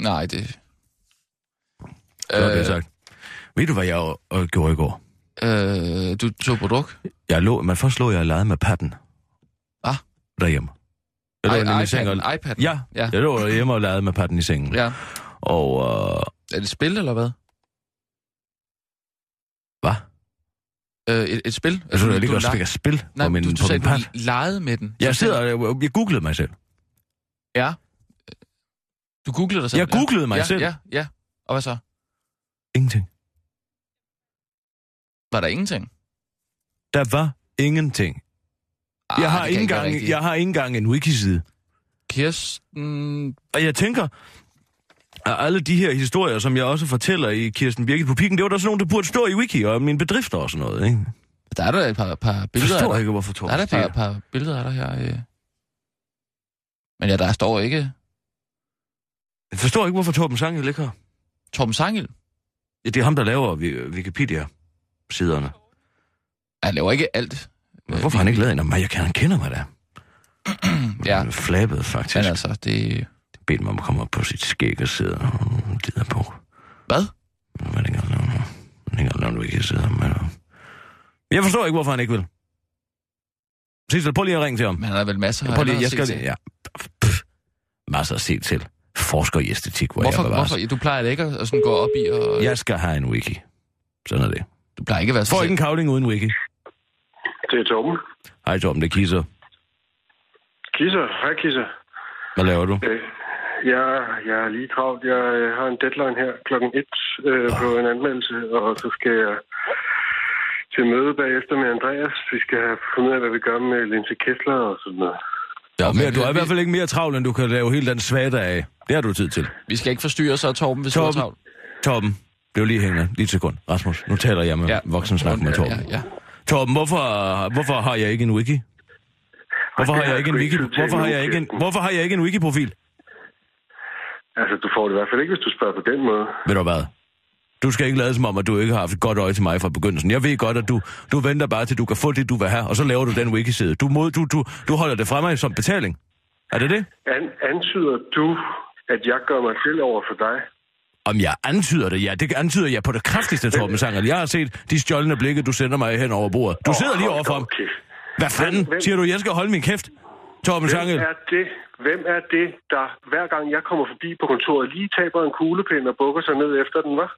Nej, det... Er det sagt. Ved du, hvad jeg øh, gjorde i går? øh, du tog på druk? Jeg lå, men først lå jeg og legede med patten. Ah. Derhjemme. Jeg lå I, nemlig i seng iPad'en, og... iPad'en. Ja, ja. jeg lå hjemme og legede med patten i sengen. ja. Og, øh, Er det et spil, eller hvad? hvad? Øh, et, et spil? Jeg synes, jeg ligger og le- spiller spil Nej, på min, du, du på sagde, min pad. du legede med den. Jeg sidder, jeg, jeg googlede mig selv. Ja. Du googlede dig selv? Jeg googlede mig ja, selv. Ja, ja. Og hvad så? Ingenting. Var der ingenting? Der var ingenting. Ah, Jeg har, ikke ikke engang, rigtigt. jeg har ikke engang en wikiside. Kirsten... Og jeg tænker, at alle de her historier, som jeg også fortæller i Kirsten Birgit på pikken, det var der sådan nogle, der burde stå i wiki, og mine bedrifter og sådan noget, ikke? Der er der et par, par billeder af forstår dig. ikke, hvorfor Der er der et par, par billeder af dig her. Øh. Men ja, der står ikke Jeg forstår ikke, hvorfor Torben Sangel ligger her. Torben Sangel. Ja, det er ham, der laver Wikipedia-siderne. Han laver ikke alt. Hvorfor har han ikke lavet en af mig? Jeg kan, han kender mig da. <clears throat> Ja. Flabet, faktisk. men altså, det... bedt mig om at komme op på sit skæg og sidde og lide på. Hvad? Men ikke engang lave noget. Men ikke engang lave noget, ikke sidde med. Jeg forstår ikke, hvorfor han ikke vil. Sissel, prøv lige at ringe til ham. Men han har vel masser af Prøv lige, jeg skal til. ja. Pff, masser at se til. Forsker i æstetik, hvor Hvorfor, jeg bevares. hvorfor? Du plejer da ikke at sådan gå op i og... Jeg skal have en wiki. Sådan er det. Du plejer ikke at være Får ikke en kavling uden wiki. Det er Torben. Hej Torben, det er Kisser. Kisser. Hej, Kisser. Hvad laver du? Øh, jeg, jeg er lige travlt. Jeg øh, har en deadline her klokken 1 øh, på en anmeldelse, og så skal jeg til møde bagefter med Andreas. Vi skal have fundet ud af, hvad vi gør med Linse Kessler og sådan noget. Ja, mere, du er i hvert fald ikke mere travl, end du kan lave hele den svag af. Det har du tid til. Vi skal ikke forstyrre så, Torben, hvis du er Torben, travlt. Torben, blev lige hængende. Lige et sekund. Rasmus, nu taler jeg med ja. voksen snak med Torben. Ja, ja. Torben, hvorfor, hvorfor har jeg ikke en wiki? Hvorfor har jeg ikke en wiki? Hvorfor har jeg ikke en, hvorfor har jeg ikke en wiki-profil? Altså, du får det i hvert fald ikke, hvis du spørger på den måde. Ved du hvad? Du skal ikke lade som om, at du ikke har haft et godt øje til mig fra begyndelsen. Jeg ved godt, at du, du venter bare til, du kan få det, du vil have, og så laver du den wiki-side. Du, mod, du, du, du holder det fremme som betaling. Er det det? An, antyder du, at jeg gør mig selv over for dig? Om jeg antyder det? Ja, det antyder jeg på det kraftigste, Torben Sanger. Jeg har set de stjålne blikke, du sender mig hen over bordet. Du sidder lige overfor ham. Hvad fanden? Hvem- Siger du, jeg skal holde min kæft? Torben Hvem er det, hvem er det, der hver gang jeg kommer forbi på kontoret, lige taber en kuglepind og bukker sig ned efter den, var?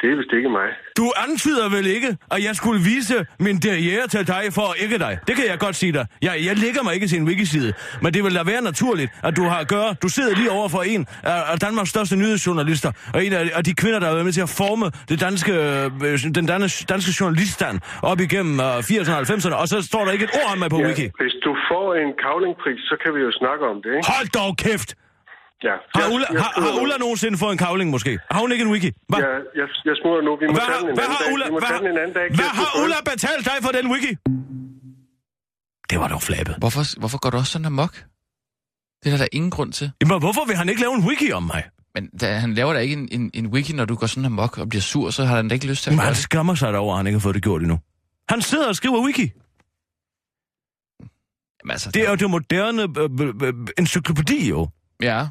Det er vist ikke mig. Du antyder vel ikke, at jeg skulle vise min derriere til dig for ikke dig? Det kan jeg godt sige dig. Jeg, jeg lægger mig ikke til en wikiside, men det vil da være naturligt, at du har at gøre. Du sidder lige over for en af af Danmarks største nyhedsjournalister, og en af, af de kvinder, der har været med til at forme det danske, øh, den danske, danske journaliststand op igennem øh, 80'erne og 90'erne, og så står der ikke et ord om mig på wiki. Hvis du får en kavlingpris, så kan vi jo snakke om det, ikke? Hold dog kæft! Ja. Har Jeg- Ulla, jeg har, har Ulla nogensinde fået en kavling måske? Har hun ikke en wiki? Hva? Ja, jeg, jeg smutter nu. Vi må Hvad tage har, den en hvad anden har dag. Ulla, Vi må hvad, tage den en anden dag. hvad har. Ulla betalt dig for den wiki? Det var dog flabet. Hvorfor, hvorfor går du også sådan amok? Det er der, der ingen grund til. Jamen, hvorfor vil han ikke lave en wiki om mig? Men da, han laver da ikke en, en, en wiki, når du går sådan amok og bliver sur, så har han da ikke lyst til at Men han det. skammer sig derover, at han ikke har fået det gjort endnu. Han sidder og skriver wiki. Jamen, altså, Det er jo det moderne øh, øh, øh, encyklopædi, jo. Ja,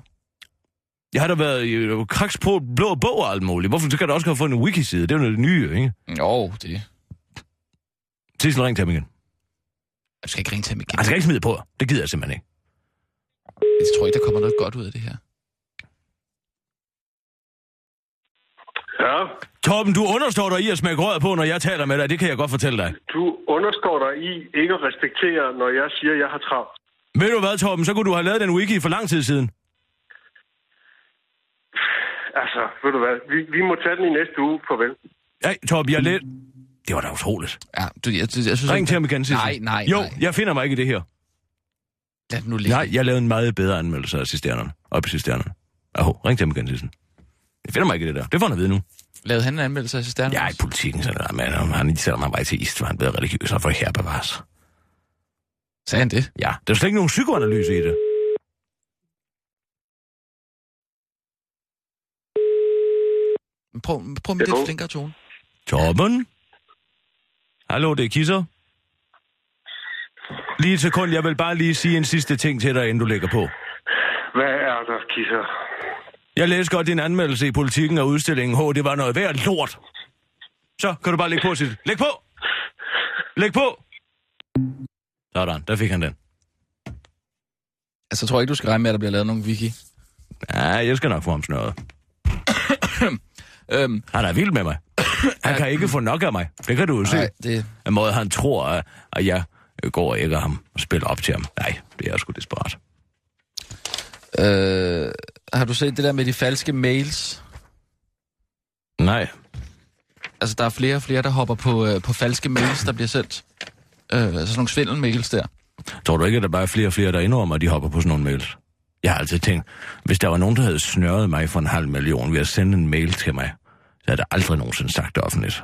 Jeg har da været i øh, kraks på blå bog og alt muligt. Hvorfor skal der også have fået en wiki-side? Det er jo det nye, ikke? jo, det... Sissel, ring til ham igen. Jeg skal ikke ringe til ham igen. Han skal ikke smide på. Det gider jeg simpelthen ikke. Jeg tror ikke, der kommer noget godt ud af det her. Ja, Torben, du understår dig i at smække røret på, når jeg taler med dig. Det kan jeg godt fortælle dig. du understår dig i ikke at respektere, når jeg siger, at jeg har travlt. Ved du hvad, Torben? Så kunne du have lavet den wiki for lang tid siden. Altså, ved du hvad, vi, vi må tage den i næste uge. Farvel. Ja, Torben, jeg lidt... Det var da utroligt. Ja, du, jeg, jeg, jeg synes Ring til ham igen, Sissel. Nej, nej, Jo, nej. jeg finder mig ikke i det her. Lad nu ligge. Nej, jeg lavede en meget bedre anmeldelse af cisternerne. Op i cisternerne. Aho, ring til ham igen, Sissel. Jeg finder mig ikke i det der. Det får han at vide nu. Lavede han en anmeldelse af cisternen? Jeg er i politikken, så der, men om han sætter mig bare til ist, for han bliver religiøs og for her bevares. Sagde han det? Ja, der er slet ikke nogen psykoanalyse i det. Prøv, prøv med lidt flinkere tone. Torben? Hallo, det er Kisser. Lige et sekund, jeg vil bare lige sige en sidste ting til dig, inden du lægger på. Hvad er der, Kisser? Jeg læste godt din anmeldelse i politikken og udstillingen H. Det var noget værd lort. Så kan du bare lægge på, sit. Læg på! Læg på! Sådan, der fik han den. Altså, jeg tror ikke, du skal regne med, at der bliver lavet nogen wiki. Ja, jeg skal nok få ham snøret. <coughs> Øhm, Han er vild med mig. Han kan ikke få nok af mig. Det kan du jo se. det... En måde, han tror, at- at jeg går ægger ham og spiller op til ham. Nej, det er sgu desperat. Øh, har du set det der med de falske mails? Nej. Altså, der er flere og flere, der hopper på, øh, på falske mails, der bliver sendt. Øh, altså sådan nogle svindelmails der. Tror du ikke, at der bare er flere og flere, der indrømmer, at de hopper på sådan nogle mails? Jeg har altid tænkt, hvis der var nogen, der havde snørret mig for en halv million ved at sende en mail til mig, så havde jeg aldrig nogensinde sagt det offentligt.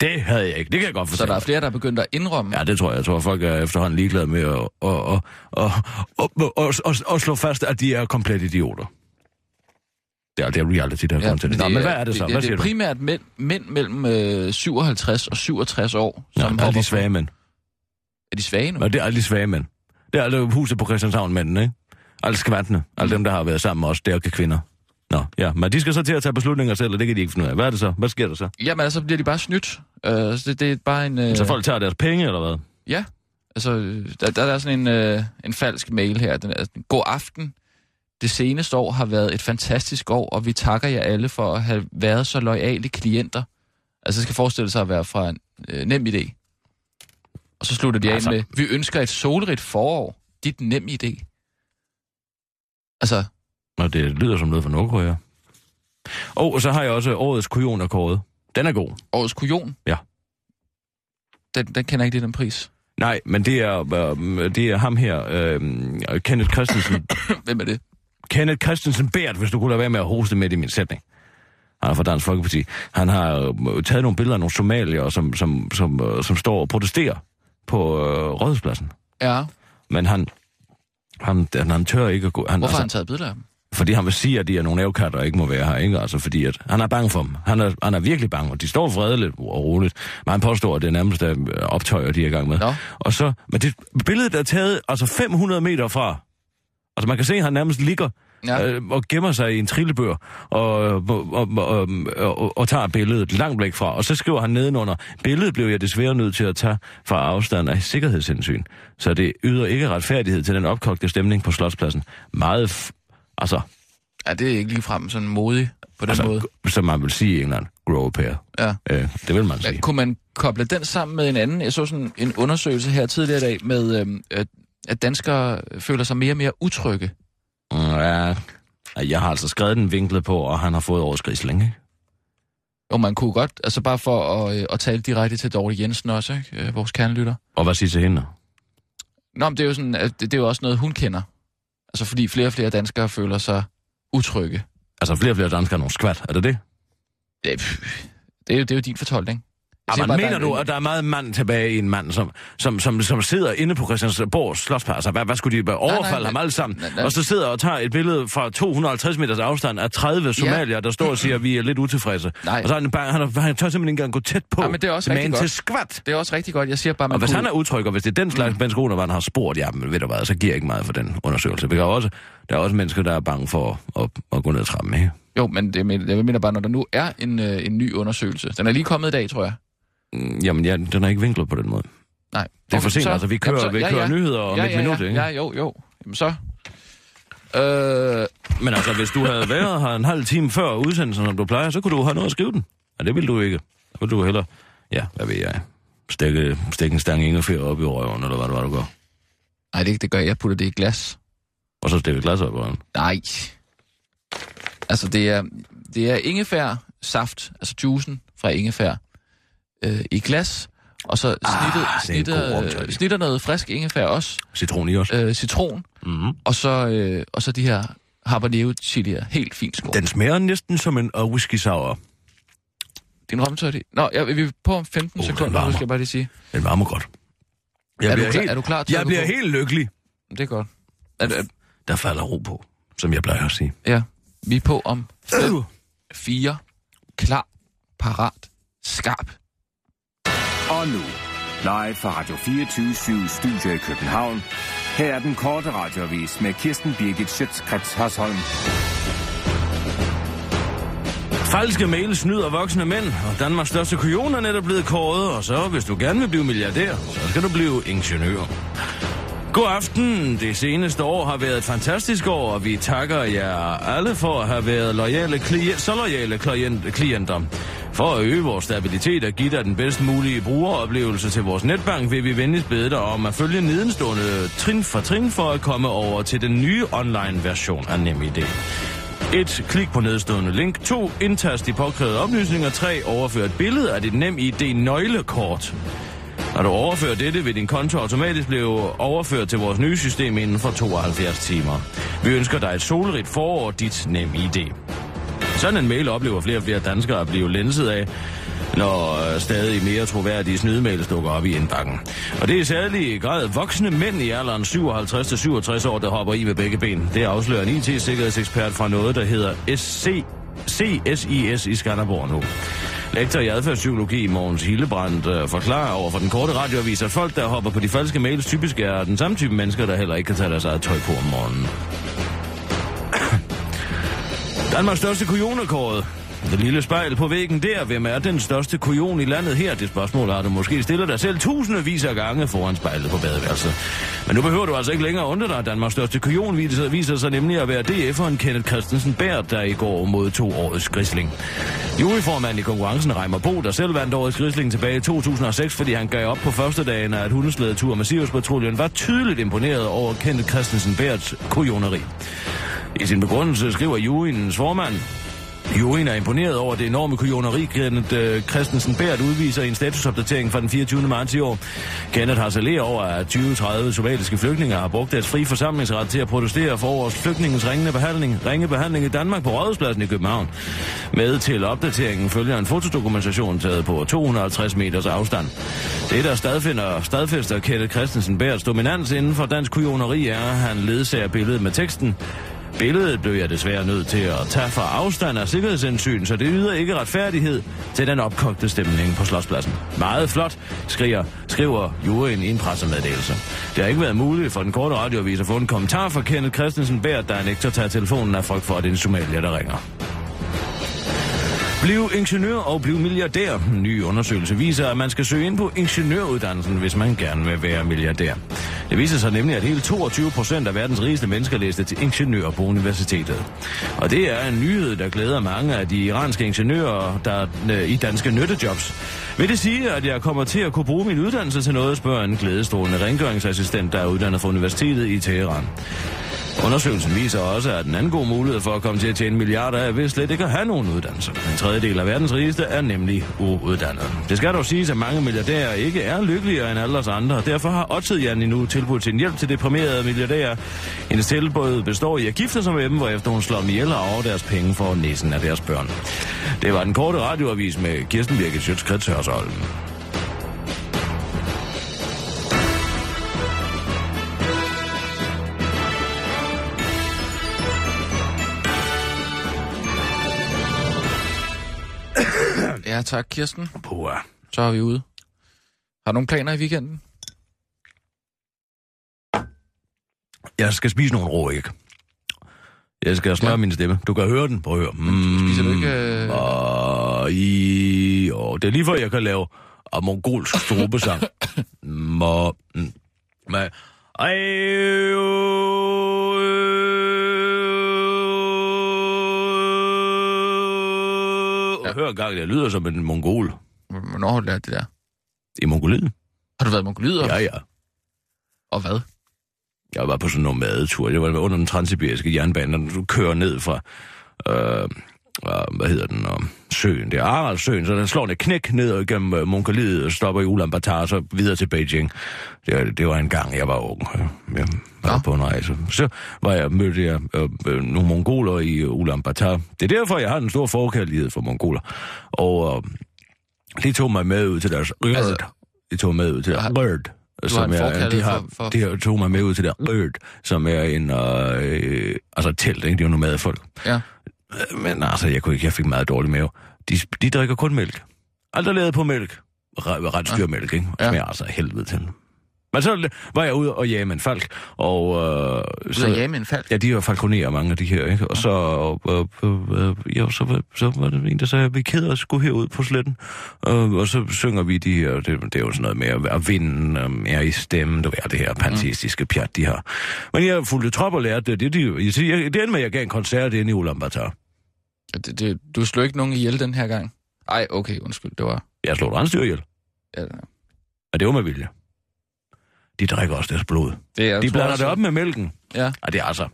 Det havde jeg ikke. Det kan jeg godt Så forstå. der er flere, der er begyndt at indrømme. Ja, det tror jeg. Jeg tror, folk er efterhånden ligeglade med at, at, at, at, at, slå fast, at de er komplet idioter. Det er, det er reality, der er kommet til det. Nå, men hvad er det så? Det, Hvad det, det er primært mænd, mænd mellem øh, 57 og 67 år, som Nå, hopper alle de svage mænd. Er de svage nu? Og det er alle de svage mænd. Det er alle huset på Christianshavn mændene, ikke? Alle skvantene. Alle dem, der har været sammen med os, det er ikke kvinder. Nå, ja, men de skal så til at tage beslutninger selv, og det kan de ikke finde ud af. Hvad er det så? Hvad sker der så? Jamen altså, bliver de bare snydt. Øh, så det, det er bare en... Øh, Så folk tager deres penge, eller hvad? Ja, altså, der, der er sådan en, øh, en falsk mail her. Den er, God aften. Det seneste år har været et fantastisk år, og vi takker jer alle for at have været så lojale klienter. Altså, det skal forestille sig at være fra en øh, nem idé. Og så slutter de Altså- af med, vi ønsker et solrigt forår. dit nem idé? Altså, Og det lyder som noget fra Nordkorea. Og så har jeg også årets kujon er kåret. Den er god. årets kujon? Ja. Den, den kender ikke lige den pris. Nej, men det er, øh, det er ham her, øh, Kenneth Christensen. <coughs> Hvem er det? Kenneth Christensen Bært, hvis du kunne lade være med at hoste midt i min sætning. Han er fra Dansk Folkeparti. Han har øh, taget nogle billeder af nogle somalier, som, som, som, øh, som står og protesterer på øh, rådhuspladsen. Ja. Men han, han, han, han tør ikke at gå... Han, Hvorfor har han taget billeder af dem? Fordi han vil sige, at de er nogle ævkatter og ikke må være her, ikke? Altså, fordi at han er bange for dem. Han er, han er virkelig bange, og de står fredeligt og roligt. Men han påstår, at det er nærmest er optøjer, de er i gang med. Nå. Og så, men det billedet er taget altså 500 meter fra. Altså man kan se, at han nærmest ligger Ja. øh, og gemmer sig i en trillebør og, og, og, og, og, og tager billedet langt væk fra. Og så skriver han nedenunder, billedet blev jeg desværre nødt til at tage fra afstand af sikkerhedshensyn. Så det yder ikke retfærdighed til den opkogte stemning på Slotspladsen. Meget, altså, Ja, det er ikke ligefrem sådan modig på den altså, måde. som man vil sige i England, grow a pair. Ja. Øh, det vil man sige. Men kunne man koble den sammen med en anden? Jeg så sådan en undersøgelse her tidligere i dag med, at, at danskere føler sig mere og mere utrygge. Mm, Ja, jeg har altså skrevet den vinklet på, og han har fået overskridsling, ikke? Og man kunne godt, altså bare for at, øh, at tale direkte til Dorte Jensen også, ikke? Øh, vores kernelytter. Og hvad siger til hende? Nå, men det er jo sådan, at det, det er jo også noget, hun kender. Altså fordi flere og flere danskere føler sig utrygge. Altså flere og flere danskere er nogle skvat, er det det? Det, det, er, jo, det er jo din fortolkning. Jamen, bare, mener der er du, at der er meget mand tilbage i en mand, som, som, som, som sidder inde på Christiansborg Slotspladser? Altså, hvad, hvad skulle de overfalde nej, ham alle sammen? nej, nej. Og så sidder og tager et billede fra 250 meters afstand af 30 somalier, der står og siger, at vi er lidt utilfredse. Nej. Og så er han, bare, han, han tør simpelthen ikke engang gå tæt på. Ja, men det er også rigtig godt. til skvat. Det er også rigtig godt. Jeg siger bare, man Og hvis kunne... han er utryg, og hvis det er den slags mm. Bens Grunervand har spurgt, ja, men ved du hvad, så giver jeg ikke meget for den undersøgelse. Vi kan også, der er også mennesker, der er bange for at, at gå ned trappen, ikke? Jo, men det, men jeg mener bare, når der nu er en, øh, en ny undersøgelse. Den er lige kommet i dag, tror jeg. Mm, Jamen, ja, den er ikke vinklet på den måde. Nej. Det er for sent, så- altså. Vi kører, Jamen, så- vi ja, kører ja. nyheder om ja, et ja, minut, ja, ikke? Ja, jo, jo. Jamen så... Øh, Men altså, hvis du havde været her en halv time før udsendelsen, som du plejer, så kunne du have noget at skrive den. Ja, det ville du ikke. Så ville du hellere, ja, hvad ved jeg, stikke, stikke en stang ingefær op i røven, eller hvad det var, du gør. nej, det, det gør jeg. Jeg putter det i glas. Og så stikke glas op i røven. Nej. Altså, det er, det er ingefær saft, altså juicen fra ingefær, øh, i glas, og så snittet, Ah, er snitter, øh, snitter noget frisk ingefær også, Citron i også. øh, citron, Mm-hmm. og så, øh, og så de her habanero chilier, helt fint skåret. Den smager næsten som en uh, whisky sour. Din romtøj, Nå, ja, vi er på om 15 Uh, uh, den sekunder, nu skal jeg bare lige sige. Den varmer godt. Jeg Er du bliver klar- helt, er du klar til Jeg bliver på? helt lykkelig. Det er godt. Er, er, Der falder ro på, som jeg plejer at sige. ja, vi er på om Øh. 4, klar, parat, skarp. Og nu, live fra Radio 24 Studio i København. Her er den korte radiovis med Kirsten Birgit Schøtzgrads Hasholm. Falske mails snyder voksne mænd, og Danmarks største kujon er netop blevet kåret, og så, hvis du gerne vil blive milliardær, så skal du blive ingeniør. God aften. Det seneste år har været et fantastisk år, og vi takker jer alle for at have været loyale klient, så loyale klient, klienter. For at øge vores stabilitet og give dig den bedst mulige brugeroplevelse til vores netbank, vil vi venligst bede dig om at følge nedenstående trin for trin for at komme over til den nye online version af NemID. 1. Klik på nedstående link. 2. Indtast de påkrævede oplysninger. 3. Overfør et billede af dit NemID nøglekort. Når du overfører dette, vil din konto automatisk blive overført til vores nye system inden for 72 timer. Vi ønsker dig et solrigt forår, dit NemID. Sådan en mail oplever flere og flere danskere at blive lenset af, når øh, stadig mere troværdige snydemails dukker op i indbakken. Og det er i særlig grad voksne mænd i alderen 57-67 år, der hopper i med begge ben. Det afslører en IT-sikkerhedsekspert fra noget, der hedder SC, CSIS i Skanderborg nu. Lektor i adfærdspsykologi Mogens Hillebrand øh, forklarer over for den korte radioavis, at folk, der hopper på de falske mails, typisk er den samme type mennesker, der heller ikke kan tage deres eget tøj på om morgenen. Danmarks største kujonekåret. Det lille spejl på væggen der. Hvem er den største kujon i landet her? Det spørgsmål har du måske stillet dig selv tusindvis af gange foran spejlet på badeværelset. Men nu behøver du altså ikke længere undre dig. Danmarks største kujon viser, viser sig nemlig at være DF'eren Kenneth Christensen Bært, der i går modtog årets grisling. Juryformand i konkurrencen Reimer Bo, der selv vandt årets grisling tilbage i 2006, fordi han gav op på første dagen af et hundeslædetur med Sirius-patruljen, var tydeligt imponeret over Kenneth Christensen Bærts kujoneri. I sin begrundelse skriver juryens formand, Juryen er imponeret over det enorme kujoneri, Kenneth øh, Christensen Bært udviser i en statusopdatering fra den 24. marts i år. Kenneth har saleret over, at 20-30 somaliske flygtninge har brugt deres fri forsamlingsret til at protestere for vores flygtningens ringende behandling, ringe behandling i Danmark på Rådhuspladsen i København. Med til opdateringen følger en fotodokumentation taget på 250 meters afstand. Det, der stadfinder, stadfæster Kenneth Christensen Bærts dominans inden for dansk kujoneri, er, at han ledsager billedet med teksten Billedet blev jeg desværre nødt til at tage fra afstand af sikkerhedsindsyn, så det yder ikke retfærdighed til den opkogte stemning på Slotspladsen. Meget flot, skriger, skriver juryen i en pressemeddelelse. Det har ikke været muligt for den korte radioavis at få en kommentar fra Kenneth Christensen Bært, der nægter at tage telefonen af frygt for, at det er en somalier, der ringer. Bliv ingeniør og bliv milliardær. En ny undersøgelse viser, at man skal søge ind på ingeniøruddannelsen, hvis man gerne vil være milliardær. Det viser sig nemlig, at hele 22 procent af verdens rigeste mennesker læste til ingeniør på universitetet. Og det er en nyhed, der glæder mange af de iranske ingeniører, der øh, i danske nyttejobs. Vil det sige, at jeg kommer til at kunne bruge min uddannelse til noget, spørger en glædestrålende rengøringsassistent, der er uddannet fra universitetet i Teheran. Undersøgelsen viser også, at en anden god mulighed for at komme til at tjene milliarder er ved slet ikke at have nogen uddannelse. En tredjedel af verdens rigeste er nemlig uuddannet. Det skal dog siges, at mange milliardærer ikke er lykkeligere end alle os andre. Derfor har Otted nu tilbudt sin hjælp til deprimerede milliardærer. Hendes tilbud består i at gifte sig med dem, hvorefter hun slår dem ihjel og over deres penge for næsen af deres børn. Det var den korte radioavis med Kirsten Birgit Sjøtskrets Hørsholm. Ja, tak, Kirsten. Pua. Så er vi ude. Har du nogle planer i weekenden? Jeg skal spise nogle rå æg. Jeg skal smøre ja. min stemme. Du kan høre den. Prøv at høre. Mm, Spiser du ikke... Øh... og, i, og det er lige før, jeg kan lave og mongolsk strubesang. Må... mm, Med... Ej, Ja. Hør engang, det lyder som en mongol Hvornår har du lært det der? i Mongoliet. Har du været i Mongoliet? Ja, ja. Og hvad? Jeg var på sådan en nomadetur. Jeg var under den transsibiriske jernbane, og du kører ned fra, øh, øh, hvad hedder den, øh, søen. Det er Aralsøen, så den slår et knæk ned igennem øh, Mongoliet og stopper i Ulaanbaatar, og så videre til Beijing. Det, det var en gang, jeg var ung. Jeg var Nå. på en rejse. Så var jeg, mødte jeg øh, øh, nogle mongoler i Ulaanbaatar. Det er derfor, jeg har en stor forkærlighed for mongoler. Og øh, de tog mig med ud til deres rørt. Altså- de tog mig med ud til deres rørt. En er, de, har, for- for- de har, tog mig med ud til der rørt, som er en, øh, altså telt, ikke? Det er jo nomade folk. Ja. Øh, Men altså, jeg, kunne ikke, jeg fik meget dårlig mave. De, de drikker kun mælk. Aldrig lavet på mælk. Re- Rensdyrmælk, ikke? Ja. smager altså helvede til. Men så var jeg ude og jage med en falk, og... Øh, Så ja, med en fald. Ja, de er jo falconerer, mange af de her, ikke? Og så, øh, øh, øh, ja, så, var, så var det en, der sagde, at vi er ked af at skulle herud på sletten. Øh, og så synger vi de her, det, det er jo sådan noget med at, at vinden øh, er i stemmen, du ved, det her panteistiske pjat, de har. Men jeg fulgte trop og lærte det. Det, det, jeg, jeg, det endte med, at jeg gav en koncert inde i Ulaanbaatar. Det, det, du slog ikke nogen ihjel den her gang? Ej, okay, undskyld, det var... Jeg slog et rensdyr ihjel, Ja, og det var med vilje. De drikker også deres blod. det er, De blander det op med mælken. Ja. Og det er altså...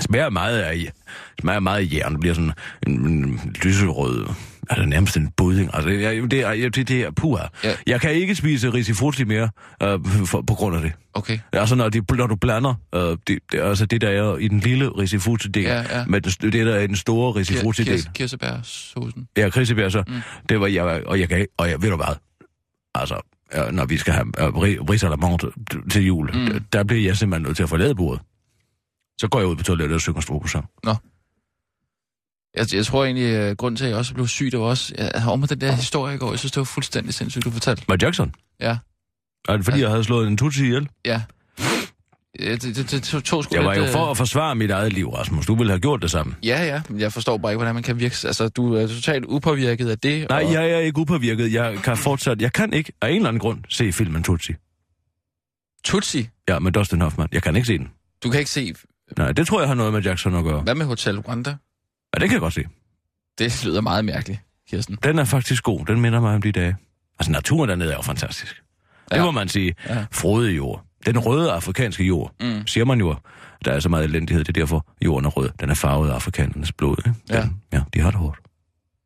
Smager meget af, smager meget af jern. Det bliver sådan en, en lyserød... Er det nærmest en budding? Altså, jeg, det er, det, det er puha. Ja. Jeg kan ikke spise risifrutti mere øh, for, på grund af det. Okay. Altså, når, de, når du blander øh, det, det, altså det, der er i den lille risifrutti-del, Ja, ja. med det, det, der er i den store risifrutti-del. kirs- Kirsebærsaucen. Ja, så. Mm. Det var jeg, og jeg kan og jeg ved du hvad? Altså, øh, når vi skal have øh, ri- ris à la menthe til jul, Mm. mm. der bliver jeg simpelthen nødt til at forlade bordet. Så går jeg ud på toilettet og synger strobesang. Jeg, jeg tror egentlig, at grunden til, at jeg også blev syg, det var også... Jeg havde om med den der historie i går. Jeg synes, det var fuldstændig sindssygt, du fortalte. Var Jackson? Ja. Er det fordi, Altså- jeg havde slået en tutsi ihjel? Ja. det, det, det, tog sgu Jeg var lidt, jo øh, for at forsvare mit eget liv, Rasmus. Du ville have gjort det samme. Ja, ja, men jeg forstår bare ikke, hvordan man kan virke... Altså, du er totalt upåvirket af det. Nej, og... jeg er ikke upåvirket. Jeg kan fortsat... Jeg kan ikke af en eller anden grund se filmen Tutsi. Tutsi? Ja, med Dustin Hoffman. Jeg kan ikke se den. Du kan ikke se... Nej, det tror jeg har noget med Jackson at gøre. Hvad med Hotel Rwanda? Ja, det kan jeg godt se. Det lyder meget mærkeligt, Kirsten. Den er faktisk god. Den minder mig om de dage. Altså, naturen dernede er jo fantastisk. Det Ja. må man sige. Ja. Frodig jord. Den røde afrikanske jord, Mm. siger man jo. Der er så meget elendighed, det er derfor jorden er rød. Den er farvet af afrikanernes blod. Ikke? Ja. Den, ja, de har det hårdt.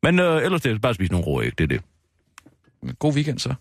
Men øh, ellers det er bare at spise nogle rå æg, det er det. God weekend så.